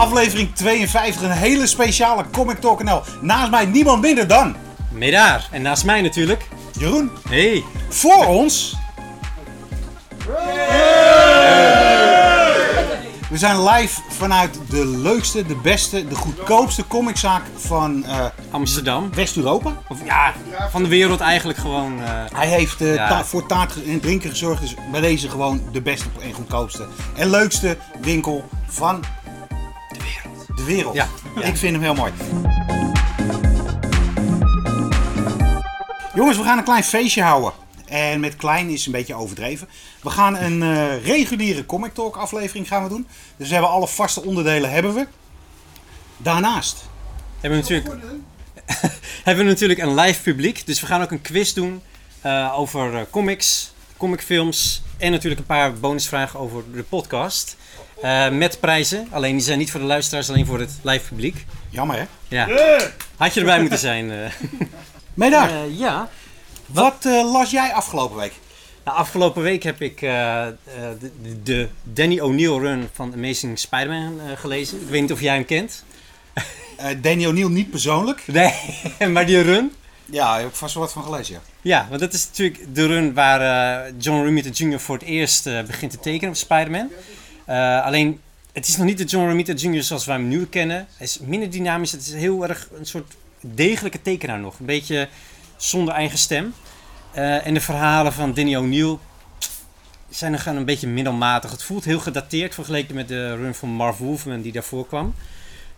Aflevering 52, een hele speciale Comic Talk NL. Naast mij niemand minder dan Medaar. En naast mij natuurlijk. Jeroen. Hey. Voor ons. We zijn live vanuit de leukste, de beste, de goedkoopste comiczaak van eh, Amsterdam. West-Europa. Of ja, van de wereld eigenlijk gewoon. eh, Hij heeft eh, Ja. ta- voor taart en drinken gezorgd, dus bij deze gewoon de beste en goedkoopste en leukste winkel van. De wereld. Ja. Ik vind hem heel mooi. Jongens, we gaan een klein feestje houden. En met klein is een beetje overdreven. We gaan een eh, reguliere Comic Talk aflevering gaan we doen. Dus we hebben alle vaste onderdelen hebben we. Daarnaast. Hebben we natuurlijk, hebben we natuurlijk een live publiek. Dus we gaan ook een quiz doen eh, over eh, comics, comicfilms. En natuurlijk een paar bonusvragen over de podcast. Eh, met prijzen. Alleen die zijn niet voor de luisteraars, alleen voor het live publiek. Jammer hè? Ja. Had je erbij moeten zijn. eh. Meedaar, Eh, ja. wat las jij afgelopen week? Nou, afgelopen week heb ik de, de- Danny O'Neill run van Amazing Spider-Man gelezen. Ik weet niet of jij hem kent. Danny O'Neill niet persoonlijk. Nee, maar die run. Ja, daar heb ik vast wel wat van gelezen. Ja. Ja, want dat is natuurlijk de run waar John Romita Jr. voor het eerst begint te tekenen op Spider-Man. Eh, alleen, het is nog niet de John Romita Jr. zoals wij hem nu kennen. Hij is minder dynamisch. Het is heel erg een soort degelijke tekenaar nog. Een beetje zonder eigen stem. Eh, en de verhalen van Danny O'Neill zijn dan gewoon een beetje middelmatig. Het voelt heel gedateerd vergeleken met de run van Marv Wolfman die daarvoor kwam.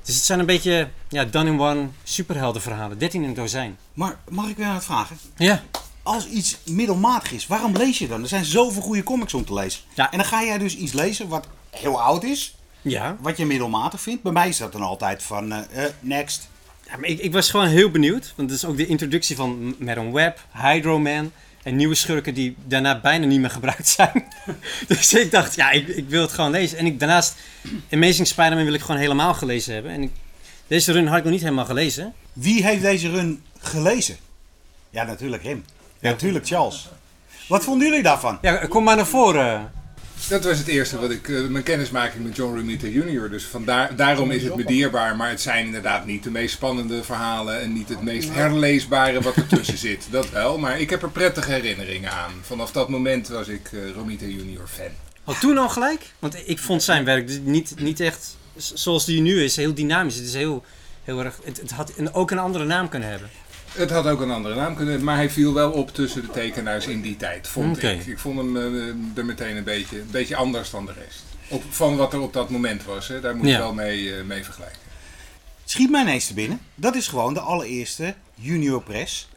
Dus het zijn een beetje ja, done-in-one superheldenverhalen. 13 in een dozijn. Maar mag ik weer wat vragen? Ja. Als iets middelmatig is, waarom lees je dan? Er zijn zoveel goede comics om te lezen. Ja. En dan ga jij dus iets lezen wat heel oud is, Ja. wat je middelmatig vindt. Bij mij is dat dan altijd van eh, eh, next. Ja, maar ik, ik was gewoon heel benieuwd. Want het is ook de introductie van Madam Web, Hydro Man en nieuwe schurken die daarna bijna niet meer gebruikt zijn. dus ik dacht, ja, ik, ik wil het gewoon lezen. En ik, daarnaast, Amazing Spider-Man wil ik gewoon helemaal gelezen hebben. En ik, deze run had ik nog niet helemaal gelezen. Wie heeft deze run gelezen? Ja, natuurlijk Rim. Ja, natuurlijk Charles. Wat vonden jullie daarvan? Ja, kom maar naar voren. Dat was het eerste wat ik, eh, mijn kennismaking met John Romita Jr. Dus vandaar, daarom is het me dierbaar. Maar het zijn inderdaad niet de meest spannende verhalen en niet het meest herleesbare wat ertussen zit. Dat wel, maar ik heb er prettige herinneringen aan. Vanaf dat moment was ik eh, Romita Jr. fan. Al toen al gelijk? Want ik vond zijn werk dus niet, niet echt zoals die nu is. Heel dynamisch. Het is heel, heel erg... Het, het had een, ook een andere naam kunnen hebben. Het had ook een andere naam kunnen, maar hij viel wel op tussen de tekenaars in die tijd, vond Oké. ik. Ik vond hem eh, er meteen een beetje, een beetje anders dan de rest. Op, van wat er op dat moment was, hè. daar moet Ja. je wel mee, eh, mee vergelijken. Schiet mij ineens te binnen. Dat is gewoon de allereerste Junior Press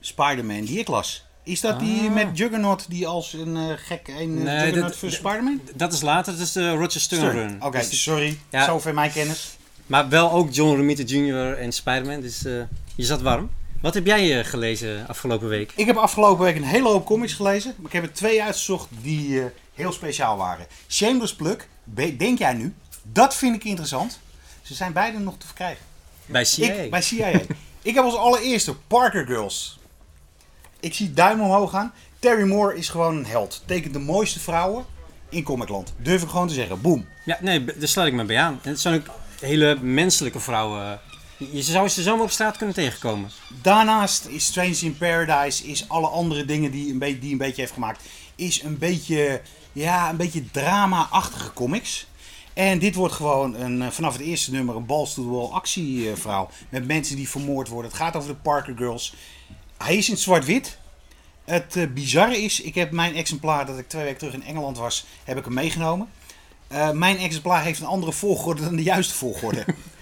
Spider-Man die ik las. Is dat die Ah. met Juggernaut die als een eh, gek een Nee, Juggernaut dat- voor dat- Spider-Man? Dat is later. Dat is de Roger Stern run. Oké, Dus sorry. Ja. Zover mijn kennis. Maar wel ook John Romita Jr. en Spider-Man. Dus eh, je zat warm. Wat heb jij eh, gelezen afgelopen week? Ik heb afgelopen week een hele hoop comics gelezen. Maar ik heb er twee uitgezocht die eh, heel speciaal waren. Shameless Plug, be- denk jij nu? Dat vind ik interessant. Ze zijn beide nog te verkrijgen. Bij CIA. Ik, bij CIA. ik heb als allereerste Parker Girls. Ik zie duim omhoog gaan. Terry Moore is gewoon een held. Tekent de mooiste vrouwen in Comicland. Durf ik gewoon te zeggen. Boom. Ja, nee, daar sluit ik me bij aan. En het zijn ook hele menselijke vrouwen. Je zou ze zomaar op straat kunnen tegenkomen. Daarnaast is Strange in Paradise, is alle andere dingen die een, beetje, die een beetje heeft gemaakt, is een beetje, ja, een beetje drama-achtige comics. En dit wordt gewoon een, eh, vanaf het eerste nummer een balls to the wall actieverhaal. Met mensen die vermoord worden. Het gaat over de Parker Girls. Hij is in zwart-wit. Het eh, bizarre is, ik heb mijn exemplaar dat ik twee weken terug in Engeland was, heb ik hem meegenomen. Eh, mijn exemplaar heeft een andere volgorde dan de juiste volgorde.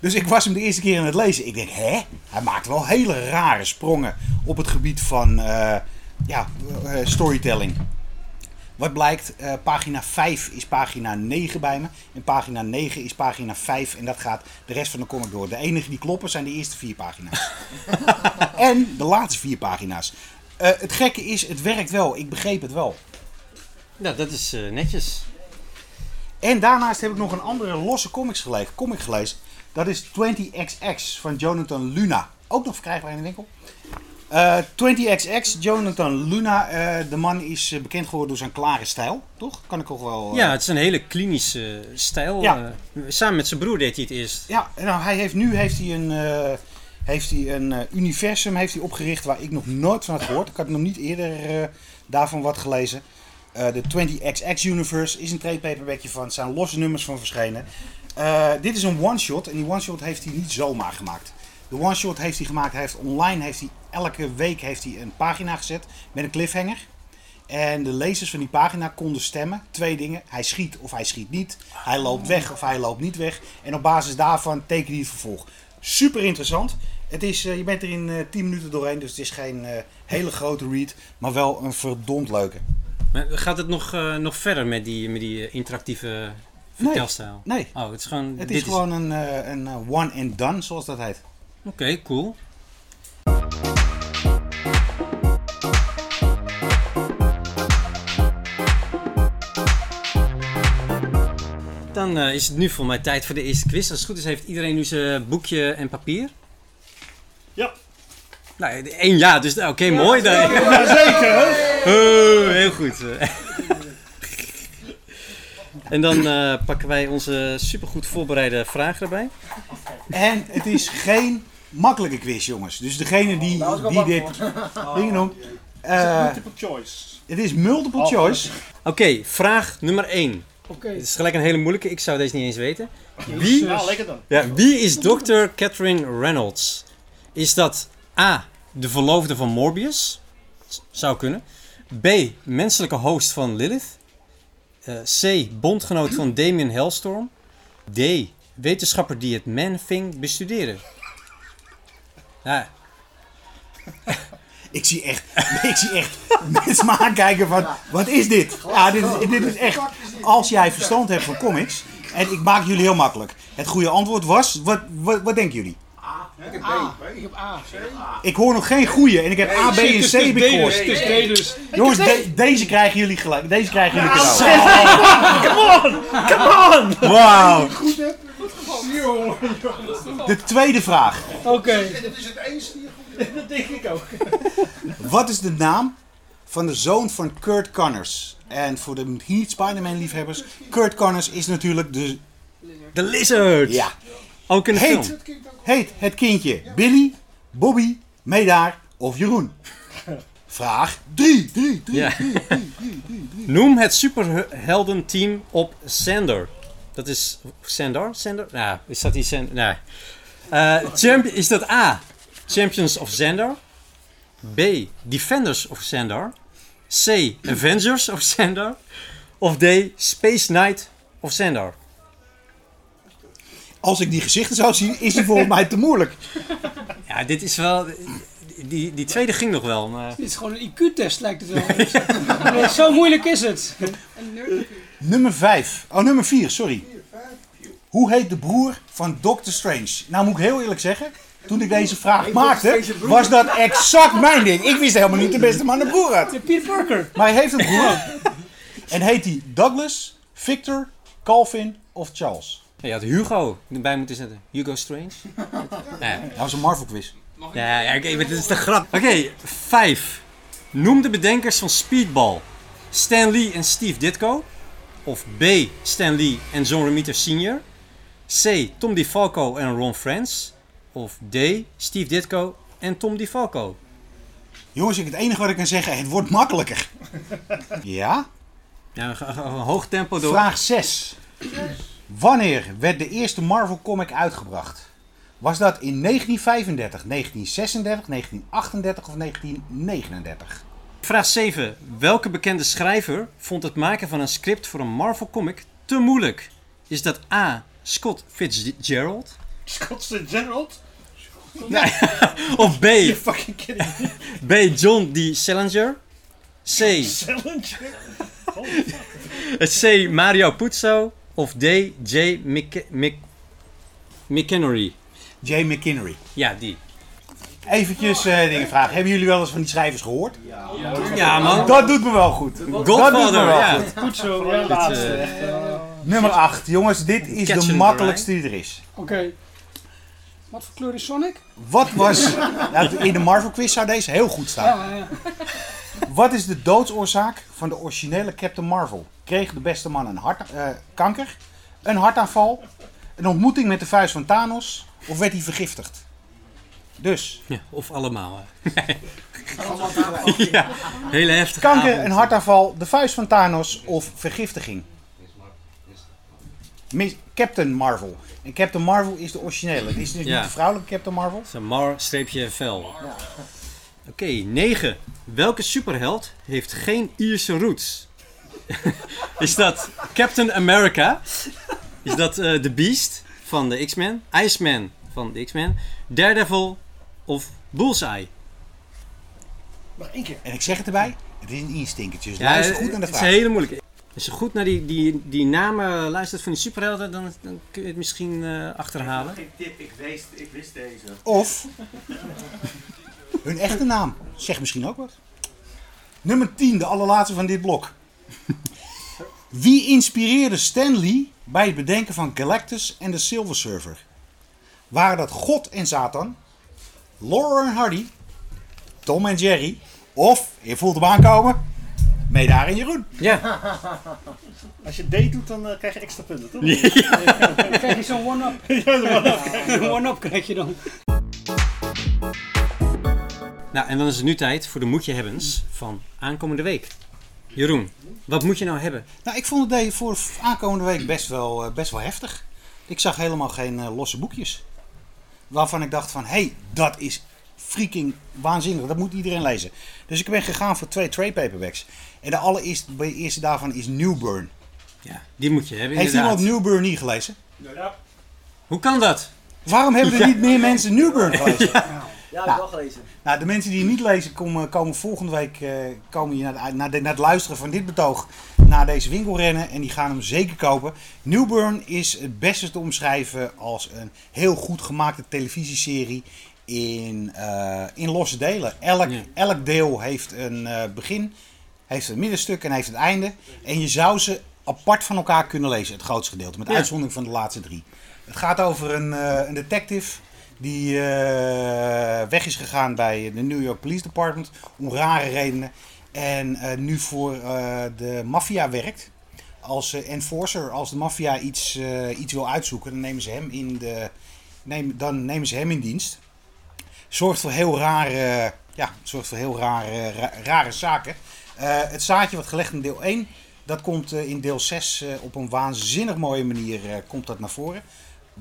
Dus ik was hem de eerste keer aan het lezen. Ik denk, hè? Hij maakt wel hele rare sprongen op het gebied van eh, ja, eh, storytelling. Wat blijkt, eh, pagina 5 is pagina 9 bij me. En pagina 9 is pagina 5. En dat gaat de rest van de comic door. De enige die kloppen zijn de eerste vier pagina's. en de laatste vier pagina's. Eh, het gekke is, het werkt wel. Ik begreep het wel. Ja, dat is eh, netjes. En daarnaast heb ik nog een andere losse comics gelezen, comic gelezen. Dat is 20XX van Jonathan Luna. Ook nog verkrijgbaar in de winkel. Eh 20XX, Jonathan Luna. eh, de man is eh, bekend geworden door zijn klare stijl, toch? Kan ik ook wel... Ja, het is een hele klinische stijl. Ja. samen met zijn broer deed hij het eerst. Ja, nou, hij heeft nu heeft hij een, heeft hij een universum heeft hij opgericht waar ik nog nooit van had gehoord. Ik had nog niet eerder daarvan wat gelezen. De 20XX Universe is een trade paperbackje van. Zijn losse nummers van verschenen. Eh, dit is een one-shot en die one-shot heeft hij niet zomaar gemaakt. De one-shot heeft hij gemaakt, hij heeft online heeft hij elke week heeft hij een pagina gezet met een cliffhanger. En de lezers van die pagina konden stemmen. Twee dingen. Hij schiet of hij schiet niet. Hij loopt weg of hij loopt niet weg. En op basis daarvan teken hij het vervolg. Super interessant. Het is, eh, je bent er in eh 10 minuten doorheen. Dus het is geen eh, hele grote read. Maar wel een verdomd leuke. Maar gaat het nog, eh, nog verder met die, met die eh, interactieve vertelstijl? Nee. Oh, het is gewoon... Het dit is gewoon een, eh, een eh, one and done zoals dat heet. Oké, cool. Dan eh, is het nu voor mij tijd voor de eerste quiz. Als het goed is, heeft iedereen nu zijn boekje en papier. Ja. Nou, één ja, dus oké, mooi. Dan. Jazeker. Oh, heel goed. En dan eh, pakken wij onze supergoed voorbereide vragen erbij. En het is geen makkelijke quiz, jongens. Dus degene die, die dit dingen noemt. eh, Multiple choice. het is multiple choice. Oké, vraag nummer 1. Oké. Het is gelijk een hele moeilijke, ik zou deze niet eens weten. Wie, Ja, lekker dan. ja, wie is Dr. Catherine Reynolds? Is dat A. de verloofde van Morbius? Zou kunnen. B. menselijke host van Lilith? Eh, C. bondgenoot van Damien Hellstorm? D. wetenschapper die het Man-Thing bestudeerde? Ja, Ik zie echt, ik zie echt mensen me aankijken van, wat is dit? Ja, dit is, dit is echt, als jij verstand hebt van comics, en ik maak jullie heel makkelijk. Het goede antwoord was, wat, wat, wat denken jullie? Ik heb A. Ik heb A. Ik hoor nog geen goede en ik heb A, B en C heb ik gehoord. Het is D dus. Jongens, de- deze krijgen jullie gelijk, deze krijgen jullie cadeau. Wauw! De tweede vraag. Oké. Dat denk ik ook. Wat is de naam van de zoon van Kurt Connors? En voor de niet Spider-Man liefhebbers, Kurt Connors is natuurlijk de, De Lizard! ja, Ook in de Heet. film. heet het kindje Billy, Bobby, Medaar of Jeroen? Vraag 3, 3, 3. Ja. Noem het superheldenteam op Sander. Dat is Sandor? Sander? Nou, is dat die Sander? Nee. Eh, champ is dat A. Champions of Xandar. B. Defenders of Xandar. C. Avengers of Xandar. Of D. Space Knight of Xandar. Als ik die gezichten zou zien, is die volgens mij te moeilijk. Ja, dit is wel... Die, die tweede ging nog wel, maar... Dit is gewoon een IQ-test, lijkt het wel. Nee, zo moeilijk is het. Nummer 5. Oh, nummer 4, sorry. Hoe heet de broer van Doctor Strange? Nou moet ik heel eerlijk zeggen, toen ik deze vraag maakte, was dat exact mijn ding. Ik wist helemaal niet de beste man een broer had. Peter Parker. Maar hij heeft een broer. En heet hij Douglas, Victor, Calvin of Charles? Je had Hugo erbij moeten zetten. Hugo Strange. Ja, Dat was een Marvel quiz. Ja, ja oké, maar dit is de grap. Oké, vijf. Noem de bedenkers van Speedball. Stan Lee en Steve Ditko. Of B. Stan Lee en John Romita Sr. C. Tom DeFalco en Ron Friends. Of D. Steve Ditko en Tom DeFalco. Jongens, ik- het enige wat ik kan zeggen, het wordt makkelijker. Ja? Ja, een hoog tempo door. Vraag 6. Wanneer werd de eerste Marvel comic uitgebracht? Was dat in 1935, 1936, 1938 of 1939? Vraag 7. Welke bekende schrijver vond het maken van een script voor een Marvel comic te moeilijk? Is dat A. Scott Fitzgerald? Scotse Gerald? Of B. You fucking kidding me. B. John D. Salinger. C. Challenger? C. Mario Puzo. Of D. J. Mc, Mc, McHenry. J. McKinnery. Ja, die. Eventjes eh, dingen vragen. Hebben jullie wel eens van die schrijvers gehoord? Ja, man. Dat doet me wel goed. Dat doet me wel ja. goed. Goed zo, ja, laatste. eh, Nummer 8. Jongens, dit is Catch de makkelijkste die er is. Oké. Wat voor kleur is Sonic? Wat was... Nou, in de Marvel quiz zou deze heel goed staan. Ja, ja. Wat is de doodsoorzaak van de originele Captain Marvel? Kreeg de beste man een hart, eh, kanker, een hartaanval, een ontmoeting met de vuist van Thanos of werd hij vergiftigd? Dus, Ja, of allemaal. hè. ja, hele heftige kanker, avond. een hartaanval, de vuist van Thanos of vergiftiging? Mis- Captain Marvel. En Captain Marvel is de originele. Het is dus Ja. niet de vrouwelijke Captain Marvel. Zo'n mar-vel. Oké, 9. Welke superheld heeft geen Ierse roots? is dat Captain America? Is dat eh The Beast van de X-Men? Iceman van de X-Men? Daredevil of Bullseye? Nog één keer. En ik zeg het erbij, het is een instinkertje. Dus Ja, luister goed naar de het is vraag. een hele moeilijke. Als je goed naar die, die, die namen luistert van die superhelden, dan, dan kun je het misschien eh, achterhalen. Geen tip, ik wist, ik wist deze. Of hun echte naam. Zeg misschien ook wat. Nummer 10, de allerlaatste van dit blok. Wie inspireerde Stan Lee bij het bedenken van Galactus en de Silver Surfer? Waren dat God en Satan, Laura en Hardy, Tom en Jerry of, je voelt hem aankomen, Medaar en Jeroen? Ja, Als je D doet, dan eh, krijg je extra punten, toch? Dan krijg je zo'n one-up. Een one-up krijg je dan. Nou en dan is het nu tijd voor de moetje hebbens van aankomende week. Jeroen, wat moet je nou hebben? Nou, ik vond het voor aankomende week best wel, eh, best wel heftig. Ik zag helemaal geen eh, losse boekjes. Waarvan ik dacht van, hé, hey, dat is freaking waanzinnig. Dat moet iedereen lezen. Dus ik ben gegaan voor twee trade paperbacks. En de allereerste de eerste daarvan is Newburn. Ja, die moet je hebben Heeft inderdaad. iemand Newburn niet gelezen? Hoe kan dat? Waarom hebben er niet meer mensen Newburn gelezen? Ja, Nou. ik wel gelezen. Nou, de mensen die het niet lezen komen, komen volgende week eh, komen hier naar, de- naar, de- naar het luisteren van dit betoog naar deze winkel rennen en die gaan hem zeker kopen. Newburn is het beste te omschrijven als een heel goed gemaakte televisieserie in, eh, in losse delen. Elk, Ja. elk deel heeft een eh, begin, heeft een middenstuk en heeft een einde. En je zou ze apart van elkaar kunnen lezen, het grootste gedeelte, met Ja. uitzondering van de laatste drie. Het gaat over een, eh, een detective die eh, weg is gegaan bij de New York Police Department om rare redenen. En eh, nu voor eh, de maffia werkt. Als enforcer, als de maffia iets, iets wil uitzoeken, dan nemen ze hem in, de, neem, dan nemen ze hem in dienst. Zorgt voor heel rare, ja, zorgt voor heel rare, ra- rare zaken. Het zaadje wat gelegd in deel 1, dat komt in deel 6 eh, op een waanzinnig mooie manier komt dat naar voren.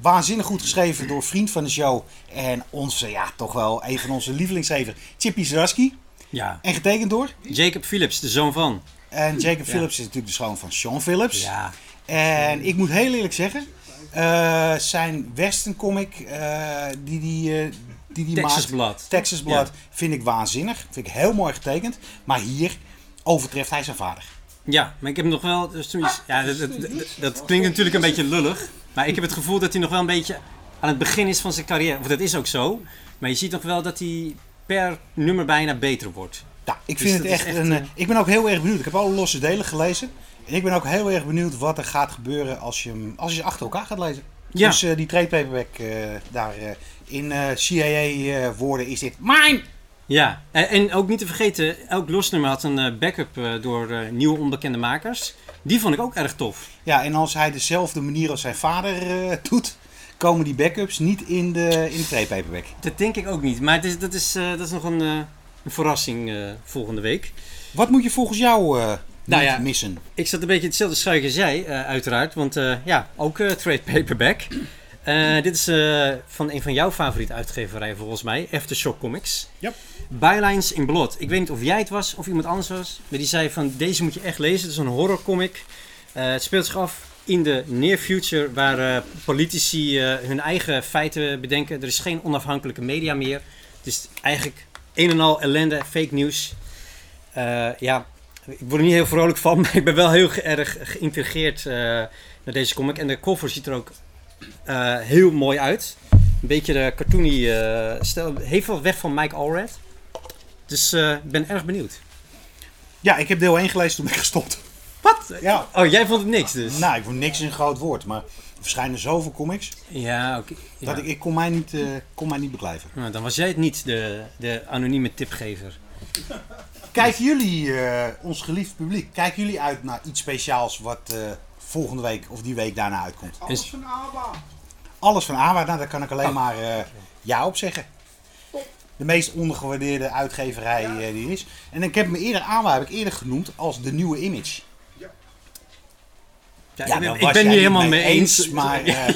Waanzinnig goed geschreven door vriend van de show en onze, ja, toch wel een van onze lievelingsschrijvers, Chippy Zdarsky. Ja, En getekend door. Jacob Phillips, de zoon van. En Jacob Ja. Phillips is natuurlijk de schoon van Sean Phillips. Ja, En ik moet heel eerlijk zeggen, eh, zijn western comic eh, die die, eh, die die Texas maakt, Blood. Texas Blood, vind ik waanzinnig. Vind ik heel mooi getekend. Maar hier overtreft hij zijn vader. Ja, maar ik heb nog wel. dus ja, dat, dat, dat, dat klinkt natuurlijk een beetje lullig. Maar ik heb het gevoel dat hij nog wel een beetje aan het begin is van zijn carrière. Of dat is ook zo. Maar je ziet nog wel dat hij per nummer bijna beter wordt. Nou, ik Dus vind het echt, echt, een. eh, eh, ik ben ook heel erg benieuwd. Ik heb alle losse delen gelezen. En ik ben ook heel erg benieuwd wat er gaat gebeuren als je, hem- als je ze achter elkaar gaat lezen. Ja. Dus eh, die trade paperback daar in eh CIA-woorden is dit mine! Ja, en, en ook niet te vergeten, elk losnummer had een backup door nieuwe onbekende makers. Die vond ik ook erg tof. Ja, en als hij dezelfde manier als zijn vader eh, doet, komen die backups niet in de, in de trade paperback. Dat denk ik ook niet. Maar het is, dat, is, eh, dat is nog een, eh, een verrassing volgende week. Wat moet je volgens jou Nou ja. missen? Ik zat een beetje hetzelfde jij, eh, uiteraard. Want ja, ook trade paperback. Dit is van een van jouw favoriete uitgeverijen volgens mij, Aftershock Comics. Yep. Bylines in Blood. Ik weet niet of jij het was of iemand anders was. Maar die zei van deze moet je echt lezen. Het is een horrorcomic. Eh het speelt zich af in de near future waar eh, politici eh, hun eigen feiten bedenken. Er is geen onafhankelijke media meer. Het is eigenlijk een en al ellende, fake nieuws. Eh, ja, ik word er niet heel vrolijk van, maar ik ben wel heel erg geïntegreerd eh, naar deze comic. En de cover ziet er ook heel mooi uit. Een beetje de cartoony stijl. Heeft wel weg van Mike Allred. Dus eh, ik ben erg benieuwd. Ja, ik heb deel 1 gelezen, toen ben ik gestopt. Wat? Ja. Oh, jij vond het niks dus? Nou, ik vond niks een groot woord, maar Er verschijnen zoveel comics Ja, oké. Ja. dat ik, ik kon, mij niet, eh, kon mij niet beklijven. Nou, dan was jij het niet, de, de anonieme tipgever. Kijken jullie, eh, ons geliefd publiek, kijken jullie uit naar iets speciaals wat eh, volgende week of die week daarna uitkomt? Is- van ABBA. Alles van AWA, nou, daar kan ik alleen maar eh, ja op zeggen. De meest ondergewaardeerde uitgeverij eh, die er is. En ik heb me eerder AWA heb ik eerder genoemd als de nieuwe image. Ja, Ja, ik ben, ik niet helemaal mee eens. eens, maar eh,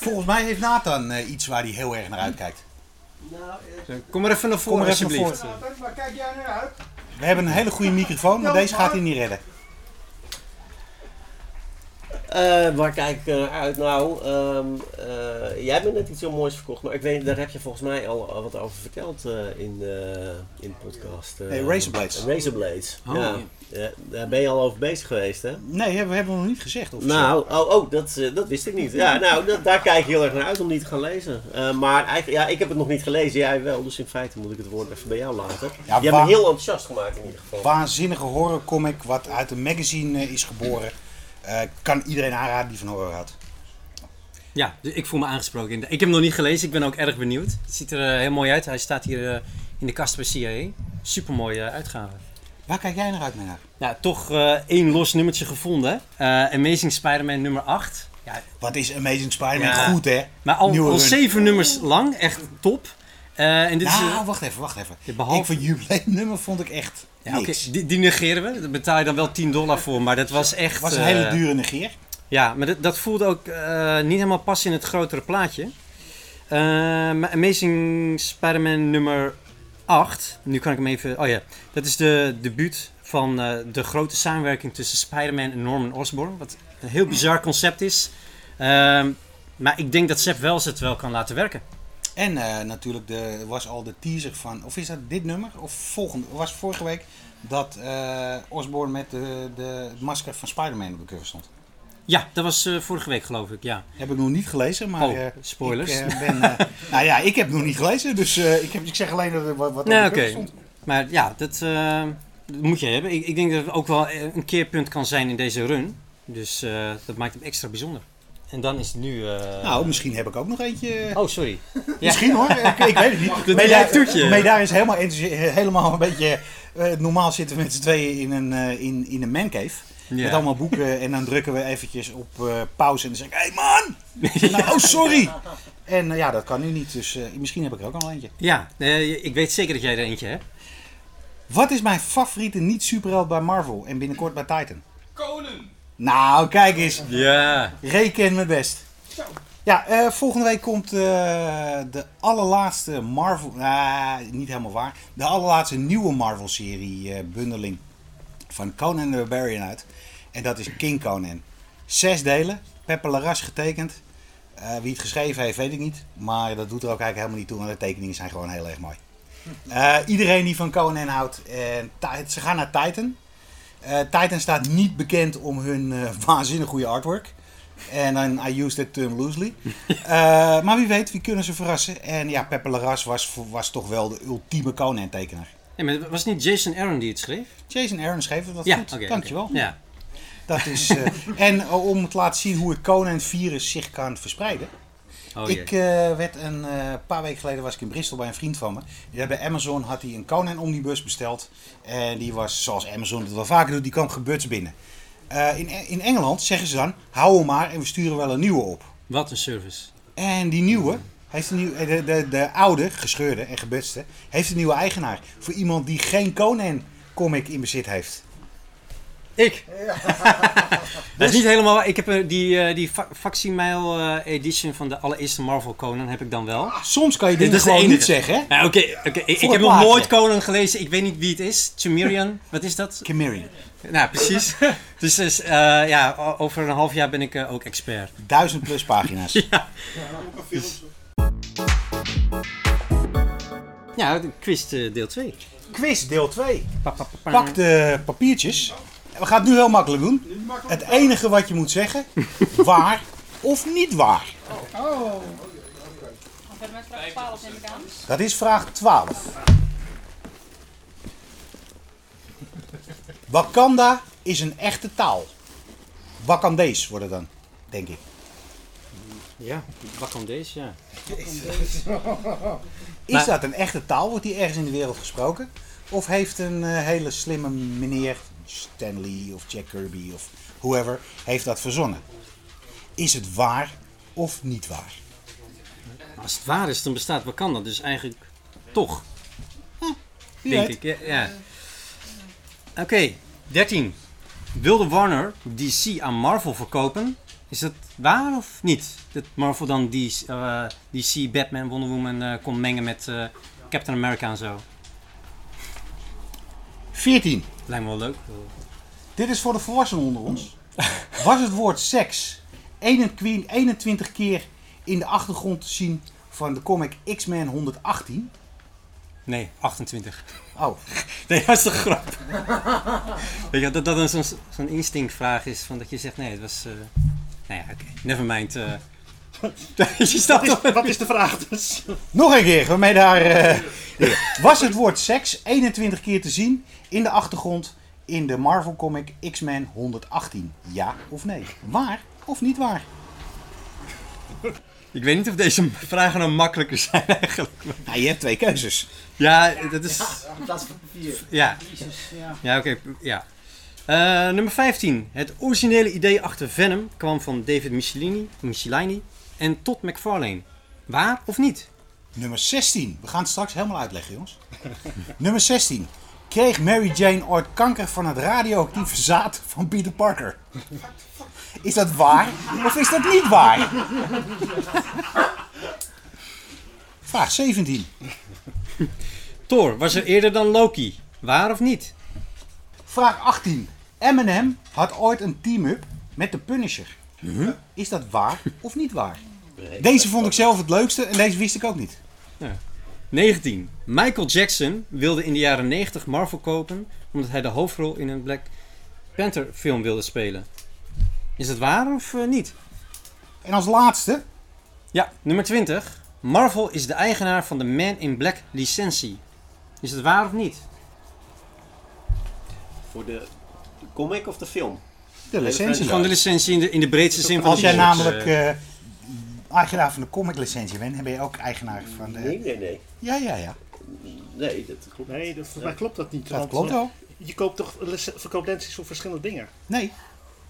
volgens mij heeft Nathan eh, iets waar hij heel erg naar uitkijkt. Nou, Kom maar even naar voren, naar alsjeblieft. Nathan, waar kijk jij naar uit? We hebben een hele goede microfoon, maar deze gaat hij niet redden. Eh, waar kijk ik naar uit? Nou, ehm, eh, jij hebt me net iets heel moois verkocht, maar ik weet, daar heb je volgens mij al, al wat over verteld eh, in, de, in de podcast. eh. Nee, Razorblades. Razorblades, Oh, ja. ja. Ja, Daar ben je al over bezig geweest, hè? Nee, we hebben we nog niet gezegd. Of Nou, oh, oh dat, eh, dat wist ik niet. Ja, nou, dat, daar kijk ik heel erg naar uit om die te gaan lezen. Eh, maar eigenlijk, ja, ik heb het nog niet gelezen, jij wel. Dus in feite moet ik het woord even bij jou laten. Ja, je hebt me heel enthousiast gemaakt in ieder geval. Waanzinnige horrorcomic wat uit een magazine eh, is geboren. Eh, kan iedereen aanraden die van horror houdt. Ja, dus ik voel me aangesproken. Ik heb hem nog niet gelezen, ik ben ook erg benieuwd. Het ziet er eh, heel mooi uit. Hij staat hier eh, in de kast bij CIA. Super mooie uitgave. Waar kijk jij naar uit, Menard? Nou, toch één los nummertje gevonden. Amazing Spider-Man nummer 8. Ja, Wat is Amazing Spider-Man Ja. goed, hè? maar al, Nieuwe al run. zeven nummers lang, echt top. Eh, en dit is, Nou, wacht even, wacht even. Behalve- Ik vind jubileumnummer vond ik echt ja, die, die negeren we. Daar betaal je dan wel 10 dollar voor, maar dat was echt... Het was een hele eh, dure negeer. Ja, maar dat, dat voelde ook eh, niet helemaal passen in het grotere plaatje. Eh, Amazing Spider-Man nummer 8. Nu kan ik hem even... Oh ja, dat is de debuut van de grote samenwerking tussen Spider-Man en Norman Osborn. Wat een heel bizar concept is. Ehm, maar ik denk dat Sepp Wells het wel kan laten werken. En eh, natuurlijk de, was al de teaser van, of is dat dit nummer? Of volgende, was vorige week dat eh Osborn met de, de, het masker van Spider-Man op de cover stond. Ja, dat was eh, vorige week geloof ik, ja. Heb ik nog niet gelezen, maar... Oh, spoilers. Ik, ben, nou ja, ik heb nog niet gelezen, dus ik, heb, ik zeg alleen dat er wat, wat Nee, op de oké. cover stond. Maar ja, dat, dat moet je hebben. Ik, ik denk dat het ook wel een keerpunt kan zijn in deze run. Dus dat maakt hem extra bijzonder. En dan is het nu... eh, Nou, misschien heb ik ook nog eentje. Oh, sorry. Misschien hoor, ik, ik weet het niet. jij een toetje. Meida is helemaal, helemaal een beetje... eh, normaal zitten we met z'n tweeën in een, eh, in, in een mancave. Ja. Met allemaal boeken en dan drukken we eventjes op eh, pauze en dan zeg ik... Hé hey man! Nou, oh, sorry! En ja, dat kan nu niet, dus eh, misschien heb ik er ook nog eentje. Ja, eh, ik weet zeker dat jij er eentje hebt. Wat is mijn favoriete niet-superheld bij Marvel en binnenkort bij Titan? Konen! Nou, kijk eens. Ja. Reken me best. Ja, eh, volgende week komt eh, de allerlaatste Marvel, ah, niet helemaal waar, de allerlaatste nieuwe Marvel-serie eh, bundeling van Conan the Barbarian uit. En dat is King Conan. Zes delen, Pepper Laras getekend. Wie het geschreven heeft, weet ik niet. Maar dat doet er ook eigenlijk helemaal niet toe, want de tekeningen zijn gewoon heel erg mooi. Iedereen die van Conan houdt, en ze gaan naar Titan. Eh, Titan staat niet bekend om hun eh, waanzinnig goede artwork. En I use that term loosely. Eh, maar wie weet, wie kunnen ze verrassen. En ja, Pepper Laras was, was toch wel de ultieme Conan-tekenaar. Ja, maar was het niet Jason Aaron die het schreef? Jason Aaron schreef het wat ja, goed. Dankjewel. Ja. Dat is, en om te laten zien hoe het Conan-virus zich kan verspreiden. Oh, ik eh, werd een eh, paar weken geleden was ik in Bristol bij een vriend van me. Bij Amazon had hij een Conan omnibus besteld. En die was, zoals Amazon het wel vaker doet, die kwam gebuts binnen. Eh, in, in Engeland zeggen ze dan, hou hem maar en we sturen wel een nieuwe op. Wat een service. En die nieuwe, heeft een nieuw, de, de, de oude, gescheurde en gebutste, heeft een nieuwe eigenaar. Voor iemand die geen Conan comic in bezit heeft. Ik? dat is niet helemaal waar. Ik heb eh, die, eh, die fa- facsimile eh, edition van de allereerste Marvel Conan heb ik dan wel. Soms kan je Dit gewoon enige. niet zeggen, hè? Nou, Oké, oké. ik, heb nog nooit Conan gelezen. Ik weet niet wie het is. Chimerian, wat is dat? Kimmery. Nou, precies. dus dus, ja, over een half jaar ben ik ook expert. Duizend plus pagina's. Ja, de quiz eh, deel 2. Quiz deel 2. Pak de papiertjes. We gaan het nu heel makkelijk doen. Het enige wat je moet zeggen, waar of niet waar. Verder met vraag 12 neem ik aan. Dat is vraag 12. Wakanda is een echte taal. Wakandees worden dan, denk ik. Ja, Wakandees, ja. Is dat een echte taal? Wordt die ergens in de wereld gesproken? Of heeft een eh, hele slimme meneer, Stanley of Jack Kirby of whoever, heeft dat verzonnen? Is het waar of niet waar? Als het waar is, dan bestaat Wakanda dus eigenlijk toch, denk weet. ik. Ja. ja. Oké, 13. Wilde Warner DC aan Marvel verkopen? Is dat waar of niet? Dat Marvel dan DC, eh, DC Batman, Wonder Woman eh, kon mengen met eh, Captain America en zo? 14. Lijkt me wel leuk. Dit is voor de volwassenen onder ons. Was het woord seks 21 21 keer in de achtergrond te zien van de comic X-Men 118? Nee, 28. Oh, Nee, dat is toch grap. Weet je, dat dat een zo'n zo'n instinctvraag is van dat je zegt nee, het was. eh nou ja, oké, nevermind. eh je staat Wat is, wat is de vraag dus? nog een keer. Waarmee daar, eh, was het woord seks 21 keer te zien in de achtergrond in de Marvel comic X-Men 118? Ja of nee? Waar of niet waar? Ik weet niet of deze vragen nou makkelijker zijn eigenlijk. Nou, je hebt twee keuzes. Ja, dat is. Vier. Ja, ja. ja oké. ja. Eh, nummer 15. Het originele idee achter Venom kwam van David Michelini, Michelini en Todd McFarlane. Waar of niet? Nummer 16. We gaan het straks helemaal uitleggen, jongens. Nummer 16. Kreeg Mary Jane ooit kanker van het radioactieve zaad van Peter Parker? Is dat waar of is dat niet waar? Vraag 17. Thor was er eerder dan Loki. Waar of niet? Vraag 18. Eminem had ooit een team-up met de Punisher. Is dat waar of niet waar? Deze vond ik zelf het leukste en deze wist ik ook niet. 19. Michael Jackson wilde in de jaren 90 Marvel kopen omdat hij de hoofdrol in een Black Panther film wilde spelen. Is dat waar of eh, niet? En als laatste, Ja, nummer 20. Marvel is de eigenaar van de Man in Black licentie. Is het waar of niet? Voor de comic of de film? de licentie. Van de licentie in de, in de breedste zin van Als jij namelijk eh. Eh, eigenaar van de comic licentie bent, dan ben je ook eigenaar van de... Nee, nee, nee. Ja, ja, ja. Nee, dat klopt. Nee, dat, voor mij klopt dat niet. Dat want, klopt eh, wel. Je koopt toch lic- verkooplicenties voor verschillende dingen. Nee,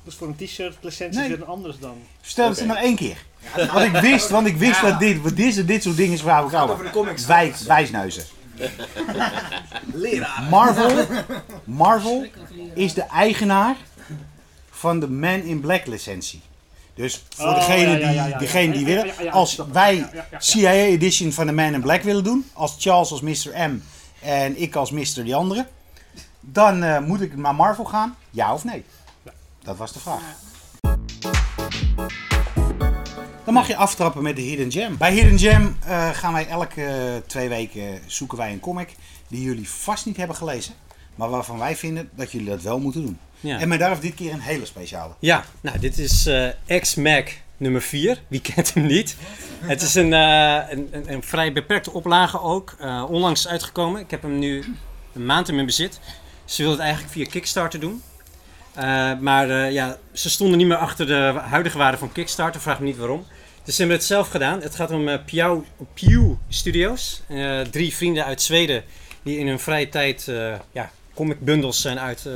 Dus voor een t-shirt licentie Nee. is weer een anders dan. stel het maar één keer. Want ik wist, want ik wist dat dit, wat dit, dit soort dingen zou ik Over de comics. Wij, wijsneuzen. Marvel, Marvel is de eigenaar van de Man in Black licentie. Dus voor Oh, degene ja, ja, ja, die, degene die willen, als wij Ja, ja, ja. CIA edition van de Man in Black willen doen, als Charles als Mr. M en ik als Mr. die andere, dan eh, moet ik naar Marvel gaan, ja of nee? Dat was de vraag. Dan mag je aftrappen met de Hidden Gem. Bij Hidden Gem eh, gaan wij elke eh, twee weken zoeken wij een comic die jullie vast niet hebben gelezen. Maar waarvan wij vinden dat jullie dat wel moeten doen. Ja. En met daarom dit keer een hele speciale. Ja, nou, dit is eh X-Mac nummer 4. Wie kent hem niet? Het is een, eh, een, een, een vrij beperkte oplage ook. eh, onlangs uitgekomen. Ik heb hem nu een maand in mijn bezit. Ze wilden het eigenlijk via Kickstarter doen. Maar ja, ze stonden niet meer achter de huidige waarde van Kickstarter. Vraag me niet waarom. Dus ze hebben het zelf gedaan. Het gaat om eh Pew, Pew Studios. Drie vrienden uit Zweden die in hun vrije tijd ja, comic bundles zijn uit,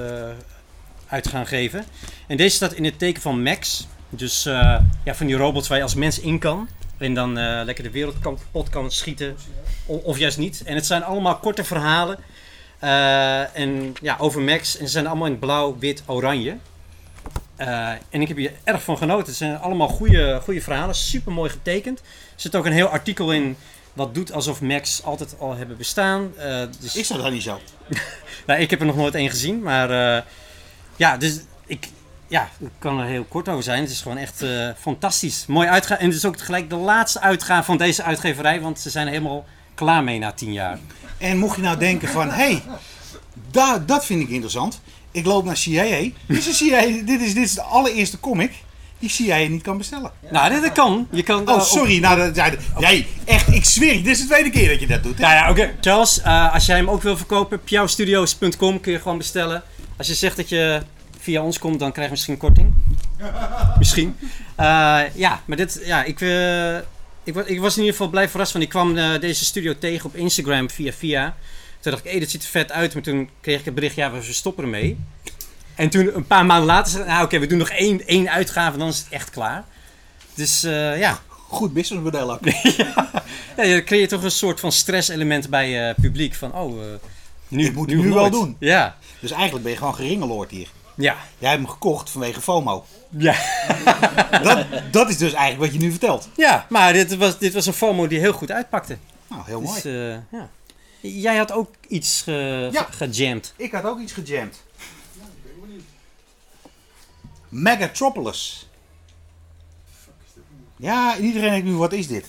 uit gaan geven. En deze staat in het teken van Max. Dus eh, ja, van die robots waar je als mens in kan. En dan eh, lekker de wereld kapot kan schieten. Of juist niet. En het zijn allemaal korte verhalen. eh, en ja, over Max. En ze zijn allemaal in blauw, wit, oranje. En ik heb hier erg van genoten. Het zijn allemaal goede, goede verhalen. Super mooi getekend. Er zit ook een heel artikel in. Wat doet alsof Max altijd al hebben bestaan. Eh, dus Is dat dan niet zo? nou, ik heb er nog nooit één gezien, maar ja, dus ik, ja, ik kan er heel kort over zijn. Het is gewoon echt eh, fantastisch. Mooi uitgaan. En het is ook tegelijk de laatste uitgave van deze uitgeverij, want ze zijn er helemaal klaar mee na tien jaar. En mocht je nou denken van, hé, hey, da- dat vind ik interessant. Ik loop naar CIA. Dit is, CIA dit, is, dit is de allereerste comic die CIA niet kan bestellen. Nou, dit, dit kan. Je kan Oh, sorry. Nou, dat, ja, nee, echt, ik zweer, dit is de tweede keer dat je dat doet. hè? Nou ja, oké. Charles, eh, als jij hem ook wil verkopen, piauwstudios.com kun je gewoon bestellen. Als je zegt dat je via ons komt, dan krijg je misschien korting. Misschien. Eh, ja, maar dit, ja, ik, eh, ik, wa- ik was in ieder geval blij verrast van. Ik kwam eh, deze studio tegen op Instagram via via. Toen dacht ik, hé, dit ziet er vet uit. Maar toen kreeg ik het bericht, ja, we stoppen ermee. En toen een paar maanden later zei ik, nou oké, we doen nog één, één uitgave en dan is het echt klaar. Dus eh, ja. Goed businessmodel ook. ja, je creëert toch een soort van stresselement bij je publiek. Van, oh, eh, nu, moet nu, nu wel doen. Ja, Dus eigenlijk ben je gewoon geringeloord hier. ja, Jij hebt hem gekocht vanwege FOMO. ja. Dat, dat is dus eigenlijk wat je nu vertelt. Ja, maar dit was, dit was een FOMO die heel goed uitpakte. Nou, heel mooi. Dus, eh, ja. Jij had ook iets ge, Ja. gejamd. Ik had ook iets gejamd. Megatropolis. Ja, iedereen denkt nu, wat is dit?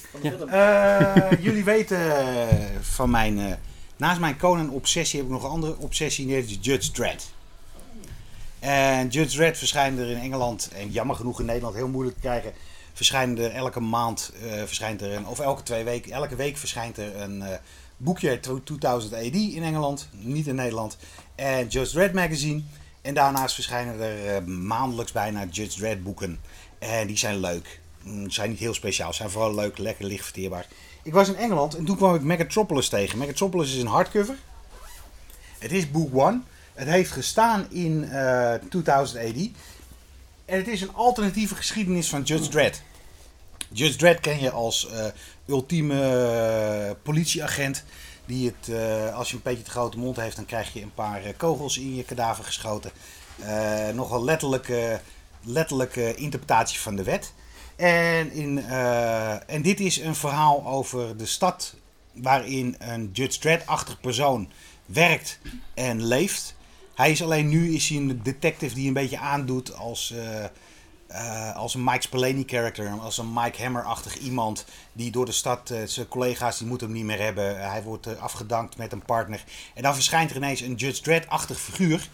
Eh, jullie weten eh, van mijn... naast mijn Conan-obsessie heb ik nog een andere obsessie. Dat is Judge Dredd. En Judge Dredd verschijnt er in Engeland, en jammer genoeg in Nederland heel moeilijk te krijgen, verschijnen er elke maand, eh, verschijnt er of elke twee weken, elke week verschijnt er een eh, boekje 2000 AD in Engeland, niet in Nederland, en Judge Dredd magazine. En daarnaast verschijnen er eh, maandelijks bijna Judge Dredd boeken. En die zijn leuk. Mm, zijn niet heel speciaal, zijn vooral leuk, lekker licht verteerbaar. Ik was in Engeland en toen kwam ik Megatropolis tegen. Megatropolis is een hardcover. Het is boek 1. Het heeft gestaan in eh 2000 AD. En het is een alternatieve geschiedenis van Judge Dredd. Judge Dredd ken je als eh, ultieme eh, politieagent. Die het, eh, als je een beetje te grote mond heeft, dan krijg je een paar eh, kogels in je kadaver geschoten. Eh, nogal letterlijke, letterlijke interpretatie van de wet. En, in, eh, en dit is een verhaal over de stad waarin een Judge Dredd-achtig persoon werkt en leeft. Hij is alleen nu is hij een detective die een beetje aandoet als, eh, eh, als een Mike Spillane character. Als een Mike Hammer-achtig iemand die door de stad, zijn collega's die moeten hem niet meer hebben. Hij wordt afgedankt met een partner. En dan verschijnt er ineens een Judge Dredd-achtig figuur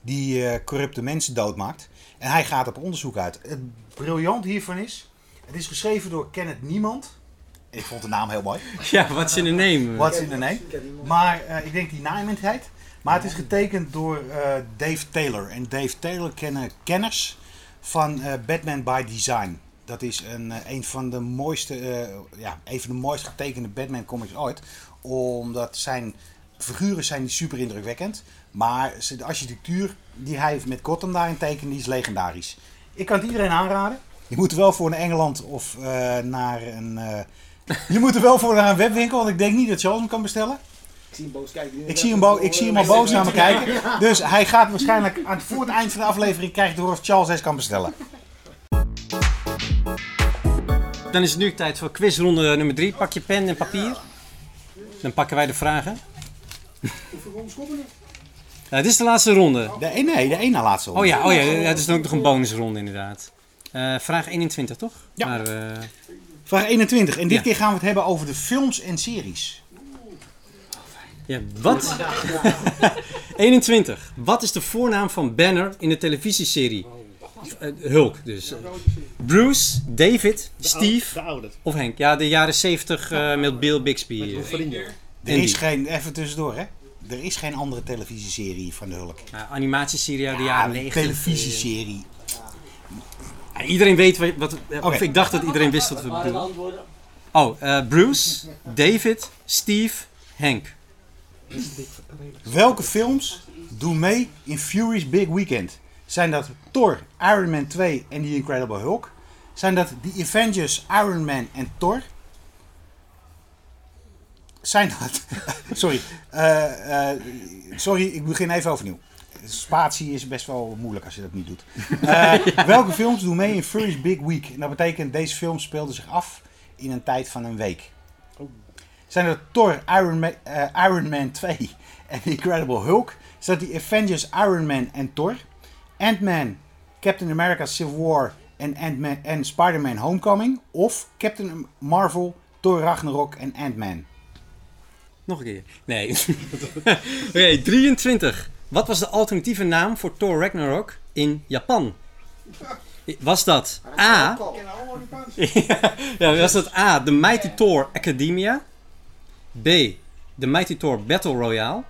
die corrupte mensen doodmaakt. En hij gaat op onderzoek uit. Het briljant hiervan is, het is geschreven door Kenneth Niemand. Ik vond de naam heel mooi. Ja, wat is in de name? What's in the name? Maar eh, ik denk die naaiendheid. Maar het is getekend door eh, Dave Taylor. En Dave Taylor kennen kenners van eh, Batman by Design. Dat is een, een van de mooiste, ja, een van de mooist getekende Batman comics ooit. Omdat zijn figuren zijn super indrukwekkend. Maar de architectuur die hij heeft met Gotham daarin tekenen, die is legendarisch. Ik kan het iedereen aanraden. Je moet er wel voor naar Engeland of eh, naar een... eh, je moet er wel voor naar een webwinkel, want ik denk niet dat Charles hem kan bestellen. Ik zie hem boos kijken. Ik zie hem, bo- ik zie hem al boos naar me kijken. Dus hij gaat waarschijnlijk aan het, voor het eind van de aflevering krijgen door of Charles S kan bestellen. Dan is het nu tijd voor quizronde nummer 3. Pak je pen en papier. Dan pakken wij de vragen. Ja, dit is de laatste ronde. De, een- nee, de één na laatste Oh ronde. ja, oh ja, ja, het is dan ook nog een bonusronde inderdaad. Eh, vraag 21, toch? Ja. Maar, eh, Vraag 21. En dit Ja. keer gaan we het hebben over de films en series. ja, wat? 21. Wat is de voornaam van Banner in de televisieserie? Eh, Hulk dus. Bruce, David, Steve oude. of Henk? Ja, de jaren 70 eh, met Bill Bixby. Vrienden. Er is geen, even tussendoor hè. Er is geen andere televisieserie van de Hulk. Ja, animatieserie uit de Ja, jaren een 90. televisieserie. Ja, iedereen weet wat, wat of Oké. ik dacht dat iedereen wist wat we bedoelden. Oh, eh, Bruce, David, Steve, Henk. Welke films doen mee in Fury's Big Weekend? Zijn dat Thor, Iron Man 2 en The Incredible Hulk? Zijn dat The Avengers, Iron Man en Thor? Zijn dat... sorry. Eh, eh, sorry, ik begin even overnieuw. Spatie is best wel moeilijk als je dat niet doet. Eh, Welke films doen mee in Fury's Big Week? En dat betekent, deze films speelden zich af in een tijd van een week. Zijn dat Thor, Iron Man, Iron Man 2 en The Incredible Hulk? Is dat die Avengers, Iron Man en Thor? Ant-Man, Captain America Civil War en, Ant-Man, en Spider-Man Homecoming? Of Captain Marvel, Thor Ragnarok en Ant-Man? Nog een keer. Nee. Oké, 23. Wat was de alternatieve naam voor Thor Ragnarok in Japan? Was dat A. ja, was dat A. The Mighty Thor Academia? B. The Mighty Thor Battle Royale?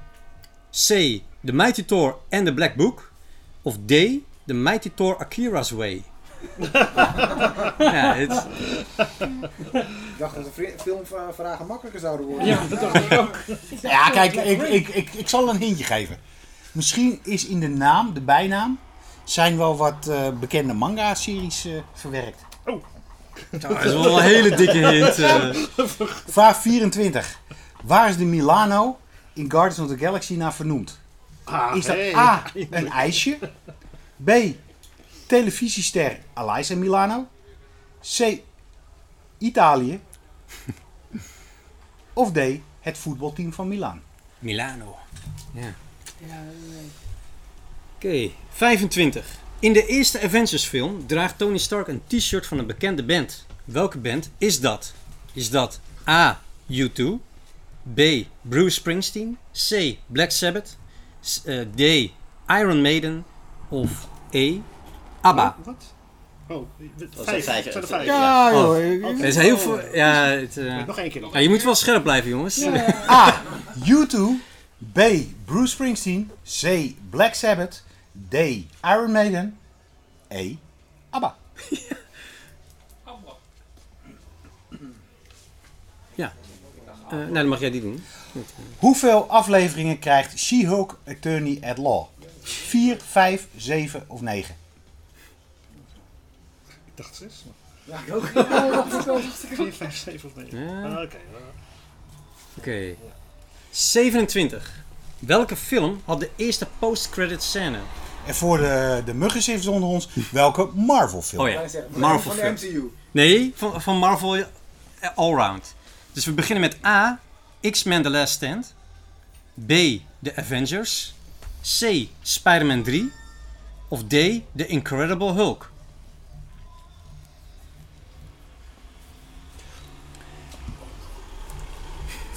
C. The Mighty Thor and the Black Book? Of D. The Mighty Thor Akira's Way? ja, het, Ik dacht dat de filmvragen makkelijker zouden worden. Ja, dat dacht ik ook. Ja, kijk, ik, ik, ik, ik zal een hintje geven. Misschien is in de naam, de bijnaam, zijn wel wat eh, bekende manga-series eh, verwerkt. dat is wel een hele dikke hint. eh. Vraag 24. Waar is de Milano in Guardians of the Galaxy naar vernoemd? Ah, Is dat hey. A, een ijsje? B, televisiester Alaisa Milano? C, Italië? Of D, het voetbalteam van Milaan? Milano. Ja. Oké, 25. In de eerste Avengers film draagt Tony Stark een t-shirt van een bekende band. Welke band is dat? Is dat A. U2, B. Bruce Springsteen, C. Black Sabbath, eh, D. Iron Maiden of E. ABBA? Wat? Oh, Dat vijf. zijn vijf. Zijn er vijf. Ja, Oh. joh. Er is heel veel. Ja, het, eh, Nog één keer nog. ja, je moet wel scherp blijven, jongens. A. U2. B. Bruce Springsteen. C. Black Sabbath. D. Iron Maiden. E. ABBA. Eh, nou, dan mag jij die doen. Hoeveel afleveringen krijgt She-Hulk Attorney at Law? 4, 5, 7 of 9? Ik dacht zes. Ja, ik ook. Vier, vijf, zeven of negen. Ja. Ah, Oké. Oké. 27. Welke film had de eerste post-credit scène? En voor de, de muggenziffers onder ons, welke Marvel film? Oh ja, Marvel Van de film. MCU. Nee, van, van Marvel eh, Allround. Dus we beginnen met A. X-Men The Last Stand. B. The Avengers. C. Spider-Man 3. Of D. The Incredible Hulk.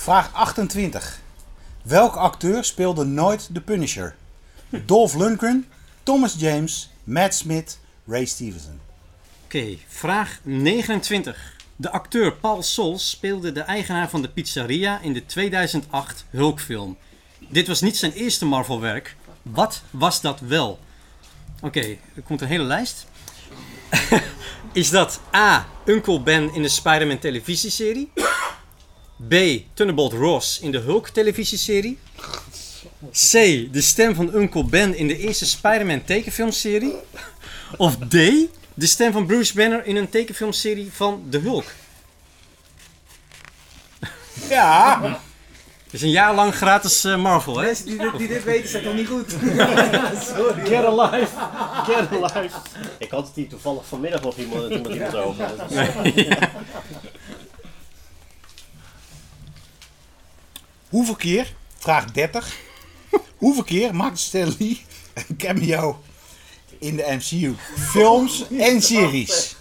Vraag 28. Welke acteur speelde nooit de Punisher? Dolph Lundgren, Thomas James, Matt Smith, Ray Stevenson. Oké, vraag 29. De acteur Paul Sols speelde de eigenaar van de pizzeria in de 2008 Hulkfilm. Dit was niet zijn eerste Marvel-werk. Wat was dat wel? Oké, er komt een hele lijst. Is dat A. Uncle Ben in de Spider-Man televisieserie? B. Thunderbolt Ross in de Hulk televisieserie? C. De stem van Uncle Ben in de eerste Spider-Man tekenfilmserie? Of D. De stem van Bruce Banner in een tekenfilmserie van The Hulk? Ja, Het is een jaar lang gratis eh, Marvel, hè? Mensen die, dit- die dit weten zijn toch niet goed? Sorry. Get alive. Get alive. Ik had het hier toevallig vanmiddag nog iemand, iemand iemand over. hoeveel keer, vraag 30, hoeveel keer maakt Stan Lee een cameo in de MCU? Films en series.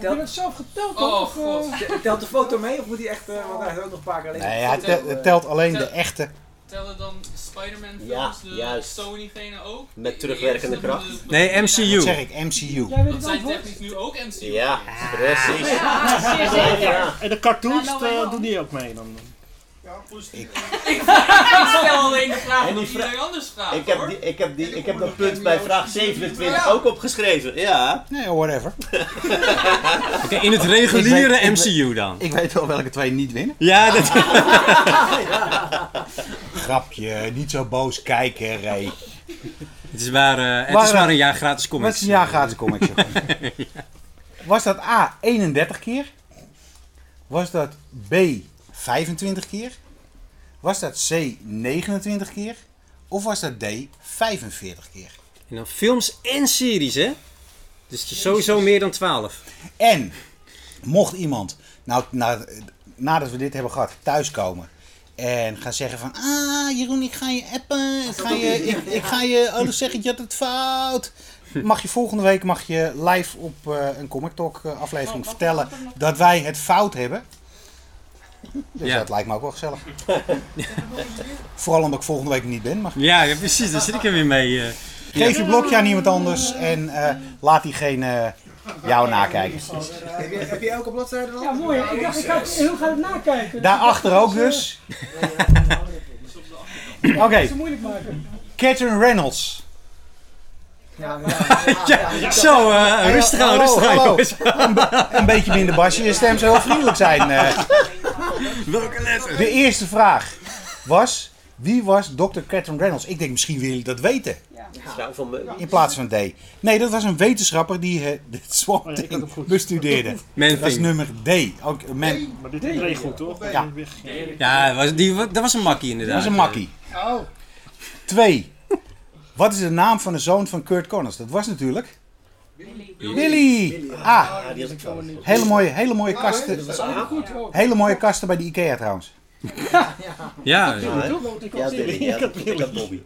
Heb je dat zelf geteld? Oh, of, eh, god. Telt de foto mee of moet hij echt, uh, want hij is ook nog een paar keer alleen. Nee, hij telt alleen de echte. Tellen dan Spider-Man Ja, films, de juist. Sony-genen ook? Met De terugwerkende kracht. de- de- Nee, Wat MCU. zeg ik, MCU. Jij weet Dat zijn technisch nu ook MCU. Ja, precies. Ja, zeker. Ja. En de cartoons Ja, nou, eh, doen die ook mee dan? Ik stel alleen de vraag En die vra- iedereen anders vraagt Ik heb, die, ik, heb die, ik heb dat punt bij vraag 27 ook opgeschreven. Ja. Nee, whatever. Oké, in het reguliere Ik weet- ik MCU dan. Ik weet wel welke twee niet winnen. Ja, dat... Grapje, niet zo boos kijken, Ray. Het is maar, eh, het Maar, is maar een jaar gratis comics. een jaar gratis comics. Was dat A 31 keer? Was dat B 25 keer? Was dat C 29 keer? Of was dat D 45 keer? En dan films en series, hè? Dus het is sowieso meer dan 12. En mocht iemand, nou, na, nadat we dit hebben gehad, thuiskomen en gaan zeggen van, ah Jeroen, ik ga je appen, ik ga je, ik, ik ga je alles zeggen, je had het fout. Mag je volgende week mag je live op eh, een Comic Talk eh, aflevering vertellen dat wij het fout hebben. Dus Ja. dat lijkt me ook wel gezellig. Vooral omdat ik volgende week niet ben. Maar Ja, ja, precies. Daar zit ik er weer mee. eh. geef je blokje aan iemand anders en eh, laat diegene jou nakijken. Heb je, heb je elke bladzijde dan? Ja, mooi. Ik dacht, ik ga het, hoe gaat het nakijken? Daarachter ook dus. Oké, maken. Catherine Reynolds Ja, ja, ja, Zo, eh, rustig aan, rustig aan. een beetje minder basje, je stem zou heel vriendelijk zijn. eh. Welke letter? De eerste vraag was, wie was Dr. Catherine Reynolds? Ik denk, misschien willen jullie dat weten. Vrouw van. In plaats van D. Nee, dat was een wetenschapper die eh, de Swamp Oh ja, bestudeerde. Dat is Thing. nummer D. Ook, man, Maar dit is goed, toch? Ja. Ja, was, die, dat was een makkie dat inderdaad. is een makkie. Oh, Twee. Wat is de naam van de zoon van Kurt Connors? Dat was natuurlijk... Willy. Ah, Ja, die had ik fout. hele mooie, hele mooie kasten. Hele mooie kasten bij de Ikea trouwens. Ja, Ja, Billy. Ja, ik had Bobby.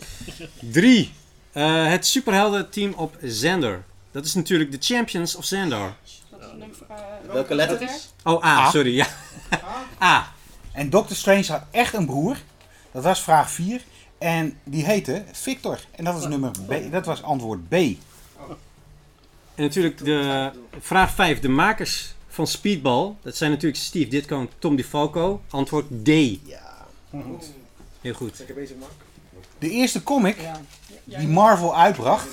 drie. Eh, het superhelden-team op Xandar. Dat is natuurlijk de Champions of Xandar. Dat is nummer, eh, Welke letter? Oh, A, A. sorry. Ja. A. En Doctor Strange had echt een broer. Dat was vraag 4. En die heette Victor. En dat was, nummer B, dat was antwoord B. En natuurlijk de vraag 5. De makers van Speedball. Dat zijn natuurlijk Steve Ditko en Tom DeFalco. Antwoord D. Ja. Heel goed. lekker bezig, Mark. De eerste comic die Marvel uitbracht,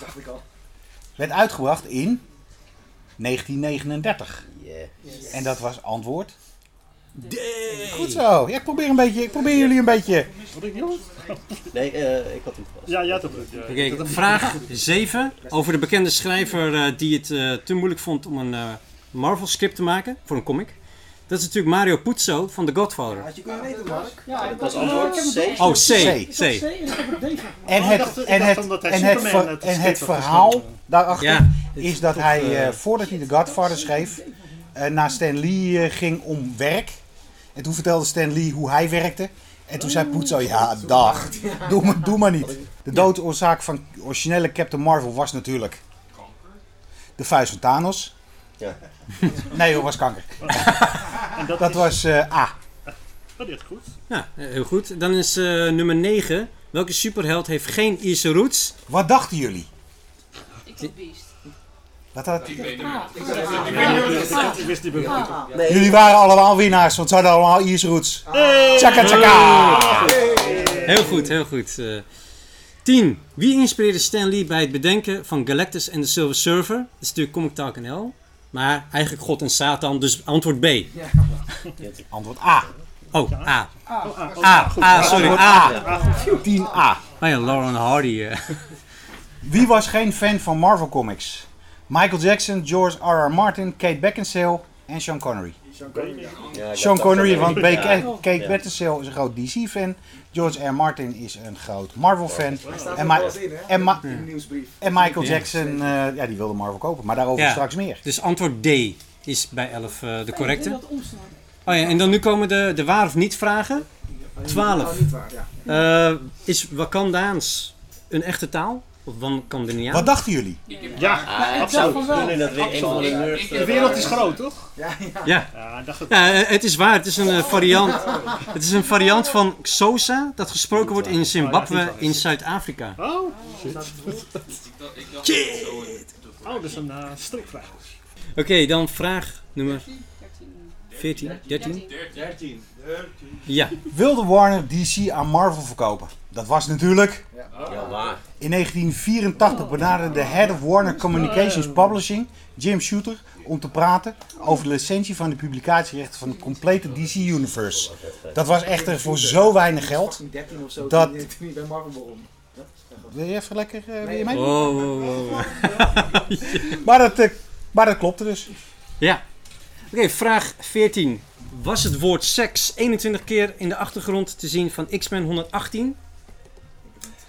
werd uitgebracht in 1939. Yeah. En dat was antwoord. Goed zo. Ja, ik probeer, een beetje, ik probeer jullie een beetje... Wat ik niet goed? Nee, eh, ik had hem vast. Ja, goed. Oké, Ik had hem- vraag 7. Over de bekende schrijver eh, die het eh, te moeilijk vond om een eh, Marvel script te maken. Voor een comic. Dat is natuurlijk Mario Puzo van The Godfather. Had je kunnen weten, Mark? Ja, Dat was antwoord C. Oh, C. C. C. C en Oh, het, dacht- en dacht het, omdat hij en het, het en het verhaal daarachter Ja. is dat hij, eh, voordat hij The Godfather schreef, eh, naar Stan Lee eh, ging om werk. En toen vertelde Stan Lee hoe hij werkte. En toen zei Puzo, ja dag, doe maar, doe maar niet. De doodoorzaak van originele Captain Marvel was natuurlijk de vuist van Thanos. Ja. Nee hoor, was kanker. En dat, Dat is- was eh, A. Oh, dit is goed. Ja, eh, heel goed. Dan is eh, nummer 9. Welke superheld heeft geen Ierse roots? Wat dachten jullie? Ik had Beast. Wat had... Ah, Ik wist niet meer. Jullie waren allemaal winnaars, want ze hadden allemaal Ierse roots. Tjaka tjaka! Heel goed, heel goed. Eh 10. Wie inspireerde Stan Lee bij het bedenken van Galactus en de Silver Surfer? Dat is natuurlijk Comic Talk NL. Maar eigenlijk God en Satan, dus antwoord B. Antwoord A. Oh, A. Oh, A, A, sorry, A. 10A. Oh ja, Lauren Hardy. eh. Wie was geen fan van Marvel Comics? Michael Jackson, George R.R. Martin, Kate Beckinsale en Sean Connery. Ja, Sean Connery, want Ja. Kate Beckinsale is een groot DC-fan. George R. Martin is een groot Marvel-fan. En, Ma- en, Ma- In de nieuwsbrief. en Michael Ja. Jackson, eh, ja, die wilde Marvel kopen. Maar daarover Ja. straks meer. Dus antwoord D is bij 11 eh, de correcte. Oh ja, en dan nu komen de, de waar of niet vragen. 12. Oh, niet waar, ja. Eh, is Wakandaans een echte taal? Of Wakandaniaan? Wat dachten jullie? Ja, absoluut. van de nerds... De De wereld is groot, toch? Ja, ja. Ja. Ja, ik dacht het. Ja, eh, het is waar. Het is een eh, variant. Het is een variant van Xhosa dat gesproken wordt in Zimbabwe in Zuid-Afrika. Oh, Shit. oh, dat is een strikvraag. Oké, dan vraag nummer 14, 13. 13. Ja, Wilde Warner DC aan Marvel verkopen? Dat was natuurlijk... Ja, waar? In 1984 benaderde de head of Warner Communications Publishing, Jim Shooter, om te praten over de licentie van de publicatierechten van het complete DC Universe. Dat was echter voor zo weinig geld. 13 of zo, Dat- bij Marvel. Wil je even lekker eh, wil je mee? wow, wow, wow. Maar dat, eh, maar dat klopte dus. Ja. Oké, vraag 14. Was het woord seks 21 keer in de achtergrond te zien van X-Men 118?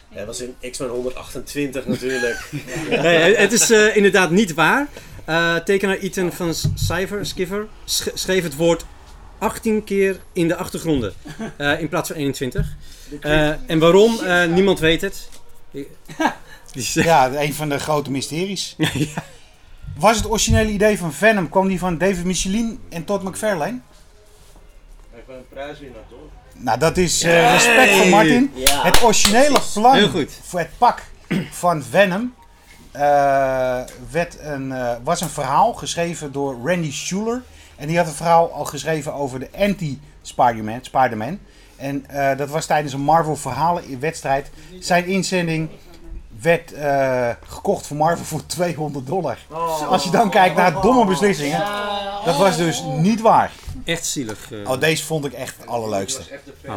Ja, dat was in X-Men 128 natuurlijk. Nee, het is eh, inderdaad niet waar. Eh, tekenaar Ethan van Cyver, Skiver sch- schreef het woord 18 keer in de achtergronden eh, in plaats van 21. Eh, en waarom? Eh, niemand weet het. Ja, een van de grote mysteries. Was het originele idee van Venom, kwam die van David Michelin en Todd McFarlane? Even een prijswinnaar, toch? Nou, dat is eh, respect voor Martin. Ja. Het originele plan voor het pak van Venom eh, werd een, eh, was een verhaal geschreven door Randy Schuler. En die had een verhaal al geschreven over de anti-Spider-Man. Spider-Man. En eh, dat was tijdens een Marvel verhalen wedstrijd. Zijn inzending werd eh, gekocht voor Marvel voor 200 dollar. Als je dan kijkt naar domme beslissingen, dat was dus niet waar. Echt zielig. eh. Oh, deze vond ik echt het allerleukste. Oh.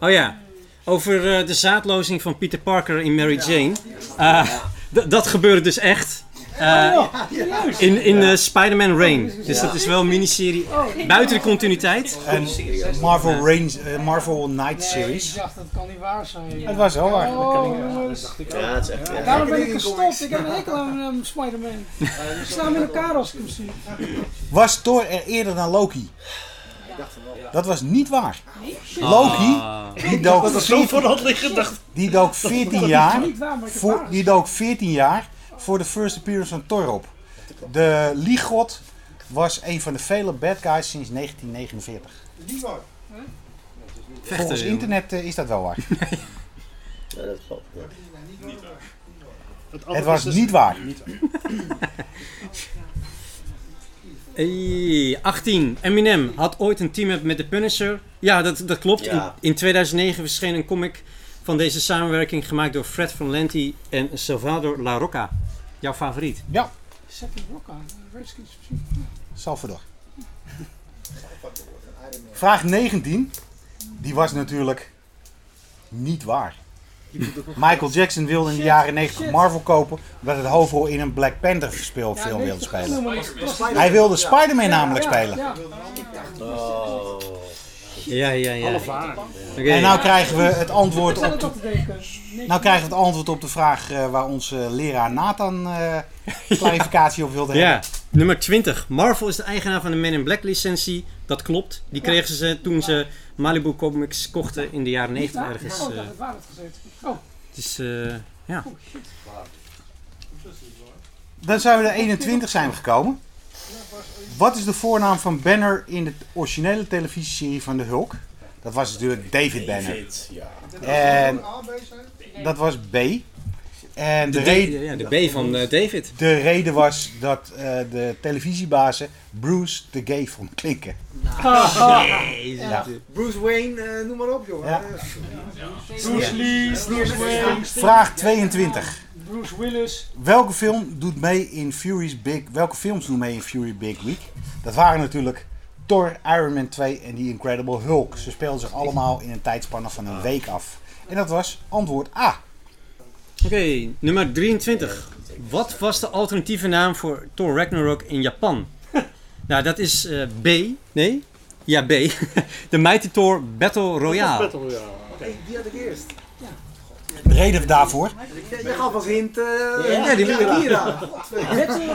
Oh ja, over eh, de zaadlozing van Peter Parker in Mary Jane. Eh, dat gebeurde dus echt. Eh, in in eh, Spider-Man Reign. Dus dat is wel een miniserie buiten de continuïteit. Een Marvel, Reigns, eh, Marvel Night Series. Ik dacht, dat kan niet waar zijn. Het was wel waar. Oh, jongens. Ja, het is echt... ja. Daarom ben ik gestopt. Ik heb een hekel aan um, Spider-Man. Ik hem in elkaar als ik hem zie. Was Thor er eerder dan Loki? Dat was niet waar. Loki, die dook, Dat is zo 14, voor de hand liggen. Dacht, die dook 14 jaar, voor, die dook 14 jaar voor de first appearance van Thor op. De Liegod was een van de vele bad guys sinds 1949. Vechten, Volgens internet eh, is dat wel waar. Ja, dat klopt. ja. Het was niet waar. Hey, 18. Eminem had ooit een team-up met The Punisher. Ja, dat, dat klopt. Ja. In, in 2009 verscheen een comic van deze samenwerking gemaakt door Fred Van Lenti en Salvador La Rocca. Jouw favoriet? Ja, Zet die rok aan. Redskins. Salvador. Vraag 19. Die was natuurlijk niet waar. Michael Jackson wilde in de jaren 90 Marvel kopen omdat de hoofdrol in een Black Panther speelfilm wilde spelen. Hij wilde Spider-Man namelijk spelen. Ja. Ja, ja, ja. Oké. En nou krijgen we het antwoord op de, nou krijgen we het antwoord op de vraag eh, waar onze leraar Nathan eh clarificatie op wilde Ja, hebben. nummer 20. Marvel is de eigenaar van de Men in Black licentie. Dat klopt. Die kregen ze toen ze Malibu Comics kochten in de jaren 90 waar? ergens. Oh, ik eh. waar het gezeten. Oh, Het is, eh, ja. oh, shit. Dan zijn we de 21 zijn we gekomen. Wat is de voornaam van Banner in de originele televisieserie van de Hulk? Dat was natuurlijk David Banner. En dat was B. En de, De, reden, ja, de B van eh, David. de reden was dat eh, de televisiebazen Bruce de Gay vond klinken. Ja. Bruce Wayne, eh, noem maar op, jongen. Ja. Bruce Lee, Bruce Wayne, Vraag 22. Bruce Willis. Welke film doet mee in Fury's Big... Welke films doen mee in Fury Big Week? Dat waren natuurlijk Thor, Iron Man 2 en The Incredible Hulk. Ze speelden zich allemaal in een tijdspanne van een week af. En dat was antwoord A. Oké, nummer 23. Wat was de alternatieve naam voor Thor Ragnarok in Japan? nou, dat is eh, B. Nee? Ja, B. de Mighty Thor Battle Royale. hey, die had ik eerst. De reden daarvoor? Je, gaf als hint. eh Ja, die- Kira.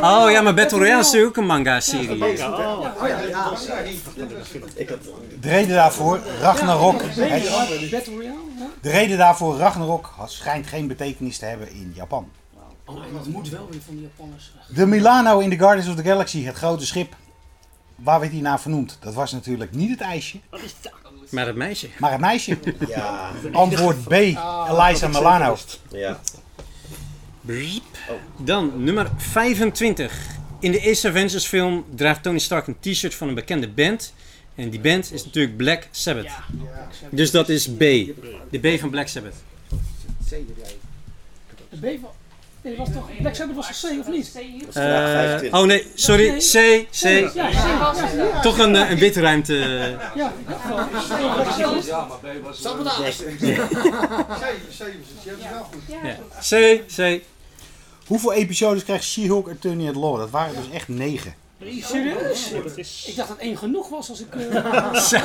Oh ja, maar Battle Royale is natuurlijk ook een manga-serie. Oh ja, ja. De reden daarvoor, Ragnarok. het- Battle Royale, ja. De reden daarvoor, Ragnarok had- schijnt geen betekenis te hebben in Japan. Oh, dat moet wel weer van die Japanners. De Milano in the Guardians of the Galaxy, het grote schip. Waar werd hij naar vernoemd? Dat was natuurlijk niet het ijsje, Maar dat meisje. maar het meisje. Ja, Antwoord B, Eliza Milano. ja. Dan nummer 25. In de eerste Avengers film draagt Tony Stark een t-shirt van een bekende band. En die band is natuurlijk Black Sabbath. Dus dat is B. De B van Black Sabbath. De B van... Nee, dat was toch... Black Sabbath was toch C of niet? Eh, 25. oh nee, sorry. C, C. Ja, was Toch een, eh, een witruimte. ja. C, C. Hoeveel episodes krijgt She-Hulk Attorney at Law? Dat waren dus echt negen. Serieus? dat is... Ik dacht dat één genoeg was als ik... eh,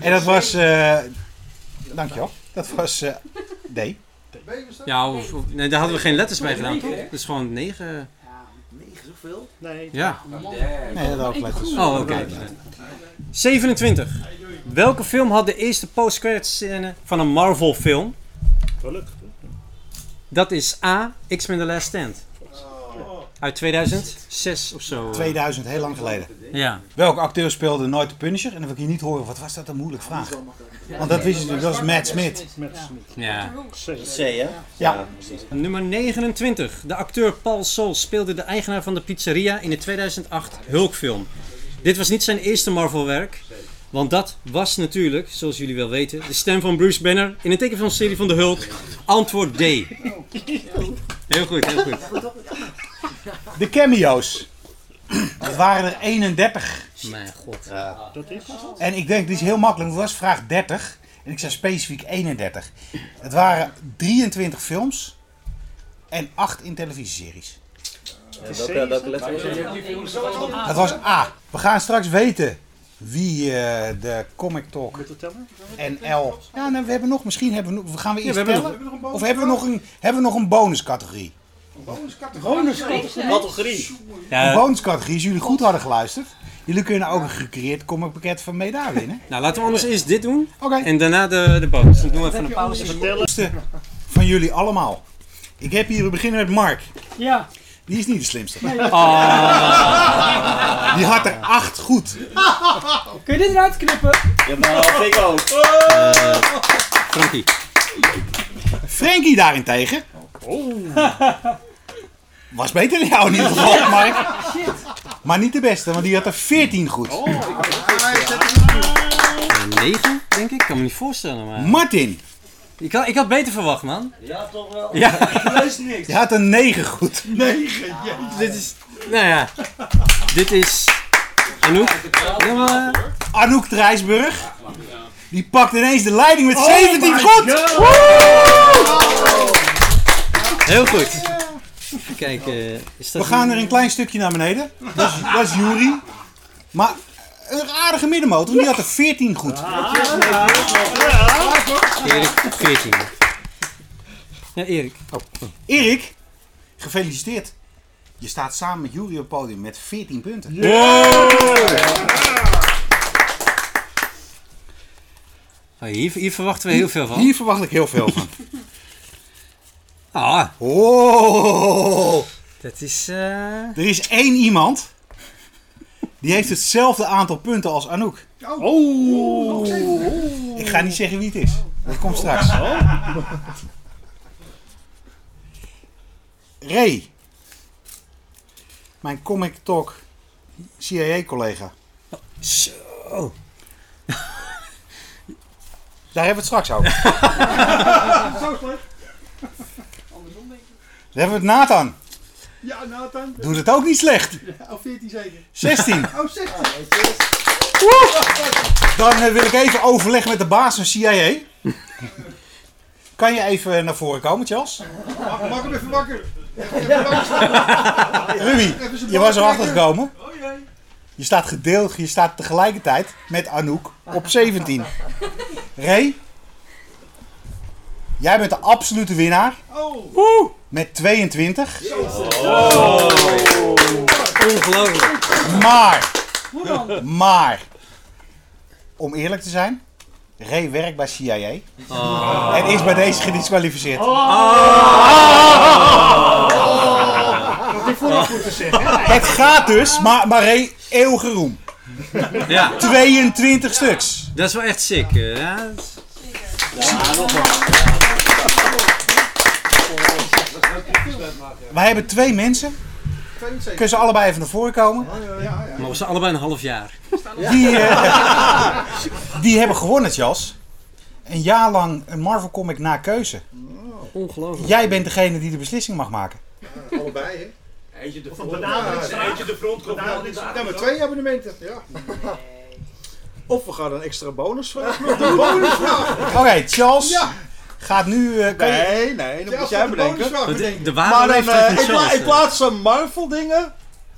En dat was... eh dankjewel. Dat was eh, D. Ja, of, of- nee, daar hadden we geen letters bij gedaan. toch? Dat is gewoon 9. Negen, zoveel? Nee. Ja. Nee, dat ook letters. Oh, oké. 27. Welke film had de eerste post-credit scène van een Marvel film? Gelukkig. Dat is A. X-Men The Last Stand. Uit 2006 of zo. 2000, heel lang geleden. Ja. Welke acteur speelde nooit de Punisher? En dan wil ik hier niet horen, wat was dat een moeilijke vraag? Want dat wist je natuurlijk, dat is Matt Smith. Ja. C, hè? Ja. precies. Nummer 29. De acteur Paul Sol speelde de eigenaar van de pizzeria in de 2008 Hulk-film. Dit was niet zijn eerste Marvel-werk, Want dat was natuurlijk, zoals jullie wel weten, de stem van Bruce Banner in een tekenfilmserie van de Hulk. Antwoord D. Heel goed, heel goed. De cameo's. Dat waren er 31. Mijn god. En ik denk, dit is heel makkelijk. Het was vraag 30. En ik zei specifiek 31. Het waren 23 films. En 8 in televisieseries. En welke, welke letter was het? Dat was A. We gaan straks weten wie eh, de Comic Talk NL... Ja, nou, we hebben nog, misschien hebben we nog... Gaan we eerst we hebben tellen? Of hebben we nog een, hebben we nog een bonuscategorie? Categorie. Een Ja, bonuscategorie, als jullie goed hadden geluisterd. Jullie kunnen ook een gecreëerd comic pakket van Meda winnen. nou, laten we anders eerst dit doen. Oké. En daarna de, de bonus. Dan doen we even een pauze. Slimste van jullie allemaal. Ik heb hier, we beginnen met Mark. Ja. Die is niet de slimste. Ah, Die had er acht goed. Kun je dit eruit knippen? Jawel, ik ook. Frankie. Frankie daarentegen. Was beter dan jou in ieder geval, Mark. Maar niet de beste, want die had er 14 goed. Eh, Negen, denk ik. Ik kan me niet voorstellen, maar... Martin, Ik had, ik had beter verwacht, man. Ja, toch wel. Ja, die had er 9 goed. dit is... Nou ja. Dit is... Anouk. Ja, maar, Anouk Drijsburg. Die pakt ineens de leiding met 17 goed. Heel goed. Even kijken. Is dat We gaan er een klein stukje naar beneden. Dat is, dat is Jury. Maar een aardige middenmotor, want die had er 14 goed. Erik, 14. Ja, Erik. Erik, gefeliciteerd. Je staat samen met Jury op het podium met 14 punten. Oh, hier, hier verwachten we heel veel van. Hier verwacht ik heel veel van. Ah, Oh, dat is... eh, er is één iemand. Die heeft hetzelfde aantal punten als Anouk. Oh! Ik ga niet zeggen wie het is. Dat komt straks. Ray. Mijn Comic Talk CIA-collega. Zo. Daar hebben we het straks over. Zo slecht. Daar hebben we het Nathan. Ja, Nathan. Doet het ook niet slecht. Oh, 14 zeker. 16. Oh, 16. Dan eh, wil ik even overleggen met de baas van CIA. Kan je even naar voren komen, Charles? Maak, maak hem even wakker. Ruby, je was bal erachter gekomen. Oh jee. Je staat gedeeld, je staat tegelijkertijd met Anouk op 17. Ray, jij bent de absolute winnaar Oh. met 22. Ongelooflijk. Maar, maar, om eerlijk te zijn, Ray werkt bij CIA en is bij deze gedisqualificeerd. Had ik vooraf moeten zeggen. Het gaat dus, maar, maar Ray, eeuwige roem. Ja, 22 stuks. dat is wel echt sick. eh, Ja, dat is- Wij hebben twee mensen. Kunnen ze allebei even naar voren komen? maar we zijn allebei een half jaar. Die, eh, die hebben gewonnen, Jas. Een jaar lang een Marvel comic na keuze. Ongelooflijk. Jij bent degene die de beslissing mag maken. Allebei, hè? Eentje de benadering. Eentje de frontgroep. Ja, maar twee abonnementen. Ja. Of we gaan een extra bonusvraag doen. Bonusvraag! Oké, Charles Ja. Gaat nu... eh, kan je- Nee, nee, dat moet jij bedenken. De, de Maar dan, leeftijd eh, in, pla- in plaats van Marvel dingen,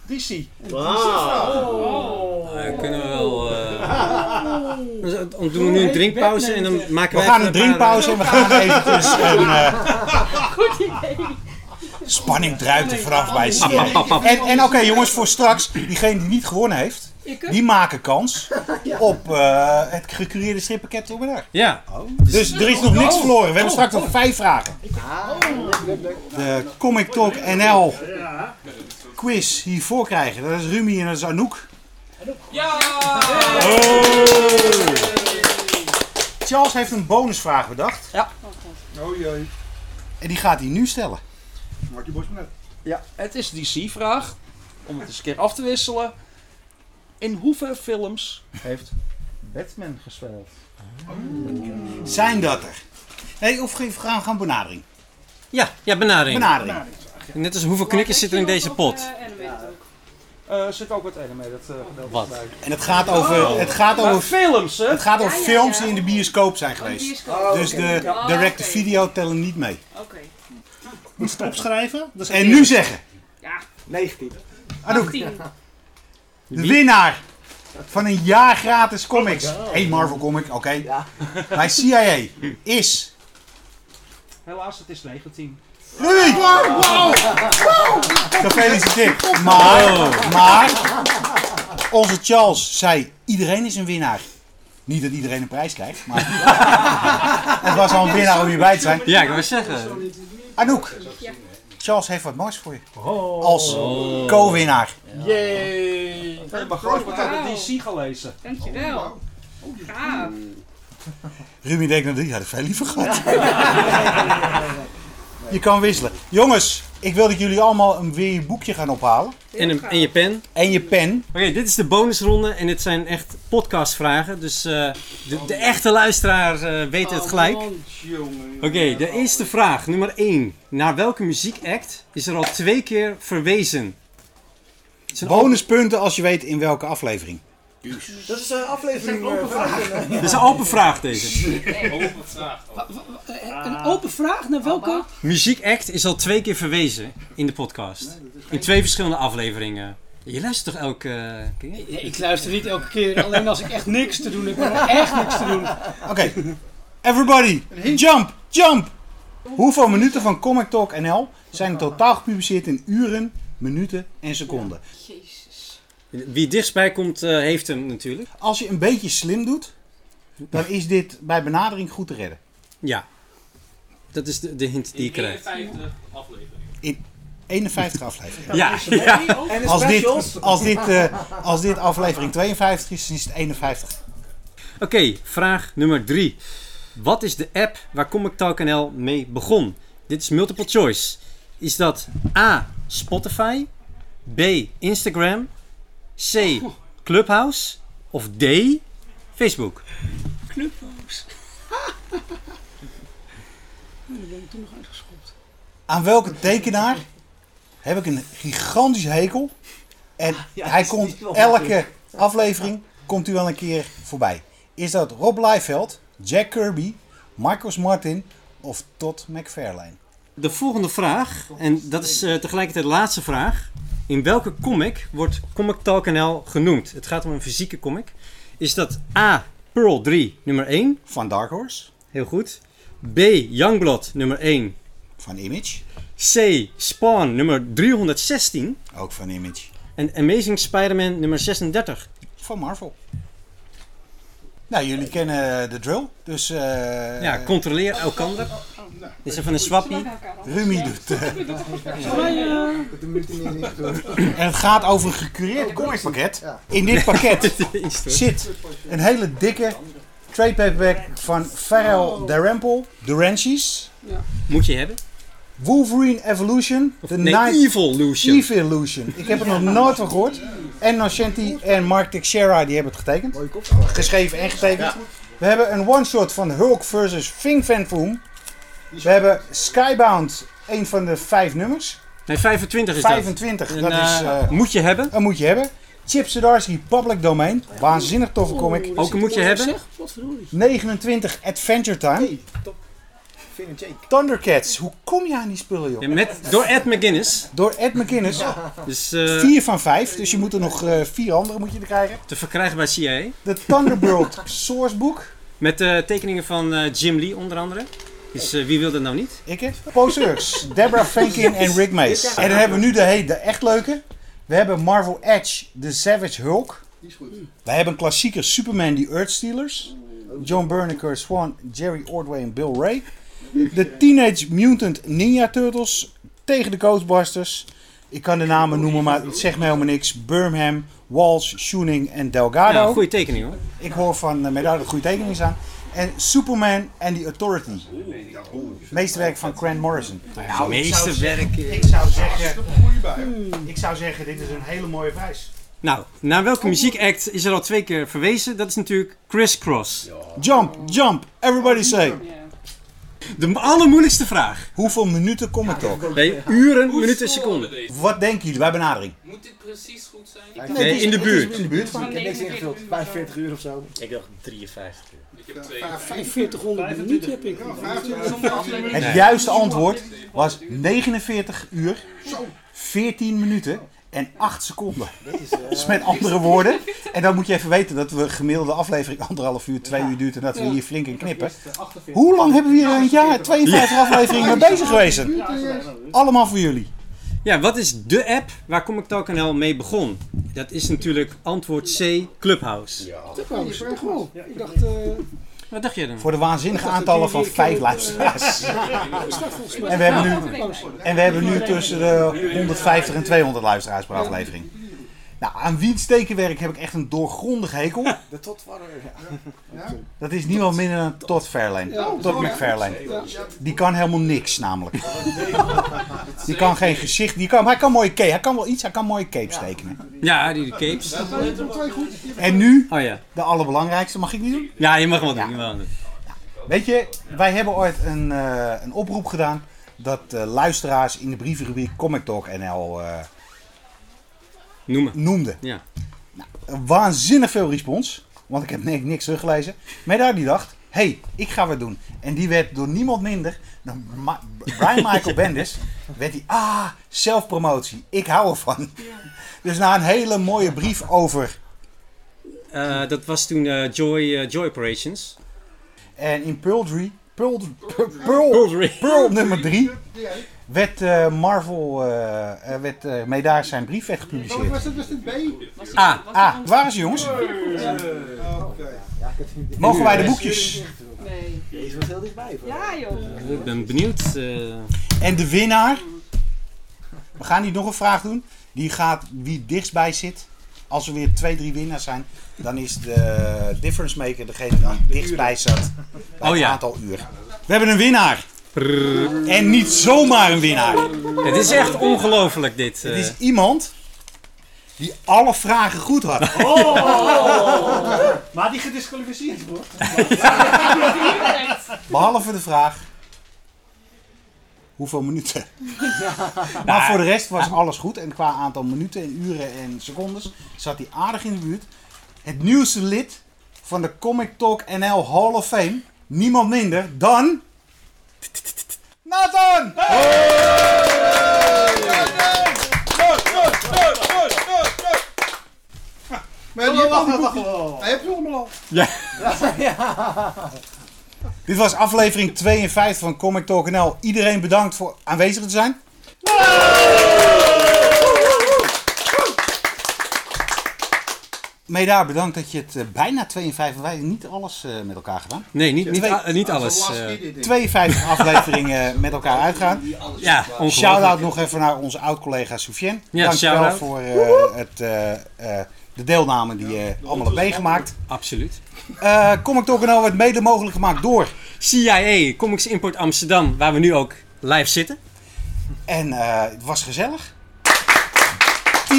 DC. Wauw. eh, kunnen we wel... eh, dan doen we nu een drinkpauze en dan maken We wij gaan even een drinkpauze en we gaan eventjes een... eh, Spanning druipt er vanaf bij CIA. En, en oké jongens, voor straks, diegene die niet gewonnen heeft, die maken kans op eh, het gecureerde strippenket door middag. Ja, Dus er is nog niks verloren. We hebben straks nog vijf vragen. De Comic Talk NL quiz hiervoor krijgen. Dat is Rumi en dat is Anouk. Ja! Charles heeft een bonusvraag bedacht. Oh jee. En die gaat hij nu stellen. Marty Bosman. Ja, het is een DC-vraag. Om het eens een keer af te wisselen. In hoeveel films heeft Batman gespeeld. Zijn dat er? Nee, of we gaan, gaan benadering. Ja, ja benadering. Benadering. Net als hoeveel knikkers zitten er in deze pot? Eh zit ook wat anime, dat eh gedeelte Wat? bij. En het gaat over, het gaat Maar over, films, hè? het gaat over Ja, ja, films ja. die in de bioscoop zijn geweest. Oh, Dus de Oh, direct-to-video tellen niet mee. Oké. Moet je het opschrijven? Dat is En nu zeggen, Ja, 19. Anouk, 18. De winnaar van een jaar gratis comics. Hey Marvel comic, oké. Bij CIA is Helaas, het is 19. Rudy! Gefeliciteerd. Maar, maar, onze Charles zei, iedereen is een winnaar. Niet dat iedereen een prijs krijgt, maar het was al een winnaar om hierbij te zijn. Ja, ik wil zeggen. Anouk, Charles heeft wat moois voor je. Als co-winnaar. Yay! Hey, maar groot wordt uit de DC gelezen. Dankjewel. Gaaf. Ruby denkt, nou, die had ik veel liever gehad. Je kan wisselen. Jongens, ik wil dat jullie allemaal een weer je boekje gaan ophalen. En, een, en je pen. En je pen. Oké, dit is de bonusronde en dit zijn echt podcastvragen. Dus eh, de, de echte luisteraar eh, weet het gelijk. Oké, de eerste vraag, nummer 1. Naar welke muziekact is er al twee keer verwezen? Bonuspunten als je weet in welke aflevering. Dat is een aflevering uh, vragen. dit is een open vraag deze. Een open vraag naar welke? Muziekact is al twee keer verwezen in de podcast. In twee verschillende afleveringen. Je luistert toch elke eh, keer? Nee, Ik luister niet elke keer, alleen als ik echt niks te doen heb. Ik heb echt niks te doen. Oké, everybody, jump, jump! Hoeveel minuten van Comic Talk NL zijn in totaal gepubliceerd in uren, minuten en seconden? Wie dichtstbij komt, eh, heeft hem natuurlijk. Als je een beetje slim doet, dan is dit bij benadering goed te redden. Ja. Dat is de, de hint die ik krijg. 51 afleveringen. Ja, ja. En de Als dit, als, dit, eh, als dit aflevering 52 is, dan is het 51. Oké, vraag nummer 3. Wat is de app waar Comic Talk NL mee begon? Dit is multiple choice. Is dat A. Spotify, B. Instagram, C. Clubhouse of D. Facebook? Clubhouse. Oh, daar ben ik toen nog uitgeschopt. Aan welke tekenaar heb ik een gigantisch hekel? En hij is komt elke aflevering komt u wel een keer voorbij. Is dat Rob Liefeld, Jack Kirby, Marcus Martin of Todd McFarlane? De volgende vraag, en dat is eh, tegelijkertijd de laatste vraag. In welke comic wordt Comic Talk NL genoemd? Het gaat om een fysieke comic. Is dat A. Pearl 3, nummer 1? Van Dark Horse, Heel goed. B. Youngblood, nummer 1. van Image, C. Spawn, nummer 316. ook van Image, En Amazing Spider-Man, nummer 36. van Marvel. Nou, jullie kennen de drill, dus eh Ja, controleer elkander. Dit is even een swappie. Rumi doet. eh, eh, en het gaat over een gecureerd comicpakket. In dit pakket zit een hele dikke trade paperback van Pharrell Dalrymple, Durancies, Moet je hebben. Wolverine Evolution, The Nee, Night Evil Lucian. Evolution. Ik heb er nog nooit van gehoord. En Nascenti en Mark Teixeira die hebben het getekend. Geschreven en getekend. We hebben een one-shot van Hulk versus Fing Fan Foom. We hebben Skybound, een van de vijf nummers. Nee, 25 is dat. 25, En, dat is... eh, eh, moet je hebben. dat moet je hebben. Chip Zdarsky Public Domain. Waanzinnig toffe comic. Ook een moet je hebben. Zeg, wat verdorie. 29 Adventure Time. Finn en Jake. Thundercats. Hoe kom je aan die spullen, joh? Ja, met, door Ed McGuinness. Door Ed McInnes. Dus eh, 4 van 5. Dus je moet er nog eh, vier andere moet je er krijgen. te verkrijgen bij CIA. De Thunderbird Sourcebook. Met eh, tekeningen van eh, Jim Lee onder andere. Dus wie wil dat nou niet? Ik heb. Poseurs. Deborah Franklin en Rick Mace. En dan hebben we nu de, de echt leuke. We hebben Marvel Edge, de Savage Hulk. We hebben een klassieker Superman, die Earthstealers. John Berniker, Swan, Jerry Ordway en Bill Ray. De Teenage Mutant Ninja Turtles tegen de Ghostbusters. Ik kan de namen noemen, maar het zegt me helemaal niks. Birmingham, Walsh, Schoening en Delgado. Ja, goede tekening hoor. Ik hoor van uh, Medaille dat er goede tekeningen staan. En Superman and the Authority. Meesterwerk van Grant Morrison. Nou, ik zou- Meesterwerk. Ik zou zeggen, ik zou zeggen, dit is een hele mooie prijs. Nou, naar welke muziekact is er al twee keer verwezen? Dat is natuurlijk Criss Cross. Jump, jump, everybody say. De allermoeilijkste vraag. Hoeveel minuten kom ik toch? Nee, uren, minuten, seconden. Wat denken jullie bij benadering? Moet dit precies goed zijn? Nee, in de buurt. In de buurt. Ik heb niks ingevuld. 45 uur of zo. Ik dacht 53 uur. Ik heb twee. 4500 minuten heb ik. Het juiste antwoord was 49 uur, 14 minuten en 8 seconden. Dus met andere woorden. En dan moet je even weten dat we gemiddelde aflevering anderhalf uur, twee uur duurt en dat we hier flink in knippen. Hoe lang hebben we hier een jaar 52 afleveringen mee bezig geweest? Allemaal voor jullie. Ja, wat is de app waar Comic Talk NL mee begon? Dat is natuurlijk antwoord C, Clubhouse. Trouwens, toch wel. Ik dacht, eh, Wat dacht je dan? Voor de waanzinnige aantallen van 5 luisteraars. En we hebben nu, en we hebben nu tussen de 150 en 200 luisteraars per aflevering. Nou, aan wiens tekenwerk heb ik echt een doorgrondig hekel. De tot waren ja. Dat is niemand minder dan Todd Fairlane. Todd McFarlane. Die kan helemaal niks namelijk. Die kan geen gezicht. Die kan, hij kan mooie cape. Hij kan wel iets. Hij kan mooie capes tekenen. Ja, die de capes. En nu Oh ja. de allerbelangrijkste. Mag ik die doen? Ja, je mag wel doen. je mag wel doen. Weet je, wij hebben ooit een, eh, een oproep gedaan dat eh, luisteraars in de brievenrubriek Comic Talk NL eh, Noemen. noemden. Ja. Waanzinnig veel respons, want ik heb ni- niks teruggelezen. Maar daar die dacht, hé, hey, ik ga wat doen. En die werd door niemand minder dan Ma- Brian Michael Bendis, werd die, ah, zelfpromotie, ik hou ervan. Dus na een hele mooie brief over, Eh, dat was toen eh, Joy, eh, Joy Operations. en in Pearl 3, Pearl, Pearl, Pearl, Pearl nummer 3, werd eh, Marvel, eh, eh, werd, eh, mee daar zijn brief werd gepubliceerd. Was het, was het B? Ah, Ah, waar is hij, jongens? Mogen wij de boekjes? Nee. Deze was heel dichtbij. Ja, joh. ik ben benieuwd. eh, En de winnaar, we gaan niet nog een vraag doen, die gaat wie het dichtstbij zit. Als er weer twee, drie winnaars zijn, dan is de difference maker degene die het dichtstbij zat bij Oh het ja. aantal uur. We hebben een winnaar. En niet zomaar een winnaar. het is echt ongelooflijk dit. Het eh. is iemand die alle vragen goed had. Maar die gedisqualificeerd wordt. Behalve de vraag. Hoeveel minuten? maar voor de rest was alles goed. En qua aantal minuten en uren en secondes zat hij aardig in de buurt. Het nieuwste lid van de Comic Talk NL Hall of Fame. Niemand minder dan... Nathan! Maar die wacht, wacht, wacht. Hij heeft ze allemaal al. Dit was aflevering 52 van Comic Talk NL. Iedereen bedankt voor aanwezig te zijn. Meedaar, bedankt dat je het eh, bijna 52, wij hebben niet alles eh, met elkaar gedaan. Nee, niet, niet, a- niet alles. eh. 52 afleveringen met elkaar uitgaan. ja, Shout-out nog even naar onze oud-collega Soufiane. Ja, Dankjewel shout-out. voor eh, het, eh, eh, de deelname die je allemaal hebt meegemaakt. Absoluut. Eh Comic Talk NL werd mede mogelijk gemaakt door. CIA, Comics Import Amsterdam, waar we nu ook live zitten. En eh, het was gezellig.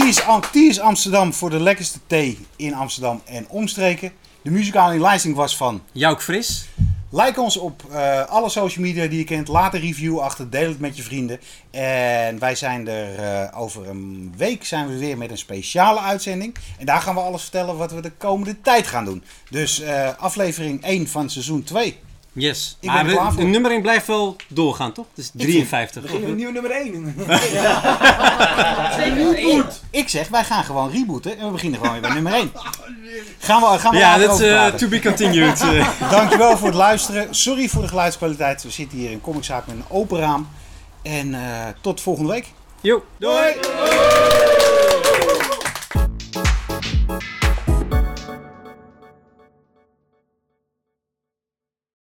Ties, Am- Ties Amsterdam voor de lekkerste thee in Amsterdam en omstreken. De muzikale inlijsting was van Jouk Fris. Like ons op eh, alle social media die je kent. Laat een review achter. Deel het met je vrienden. En wij zijn er eh, over een week zijn we weer met een speciale uitzending. En daar gaan we alles vertellen wat we de komende tijd gaan doen. Dus eh, aflevering 1 van seizoen 2. Yes. Ik maar ben er klaar we- voor. de nummer 1 blijft wel doorgaan, toch? Dus 53. Beginnen we nieuw nummer 1. Ik zeg, wij gaan gewoon rebooten en we beginnen gewoon weer bij nummer 1. Gaan we, gaan we Ja, dat is eh, to be continued. eh. Dankjewel voor het luisteren. Sorry voor de geluidskwaliteit. We zitten hier in Comiczaak met een open raam. En eh, tot volgende week. Yo. Doei!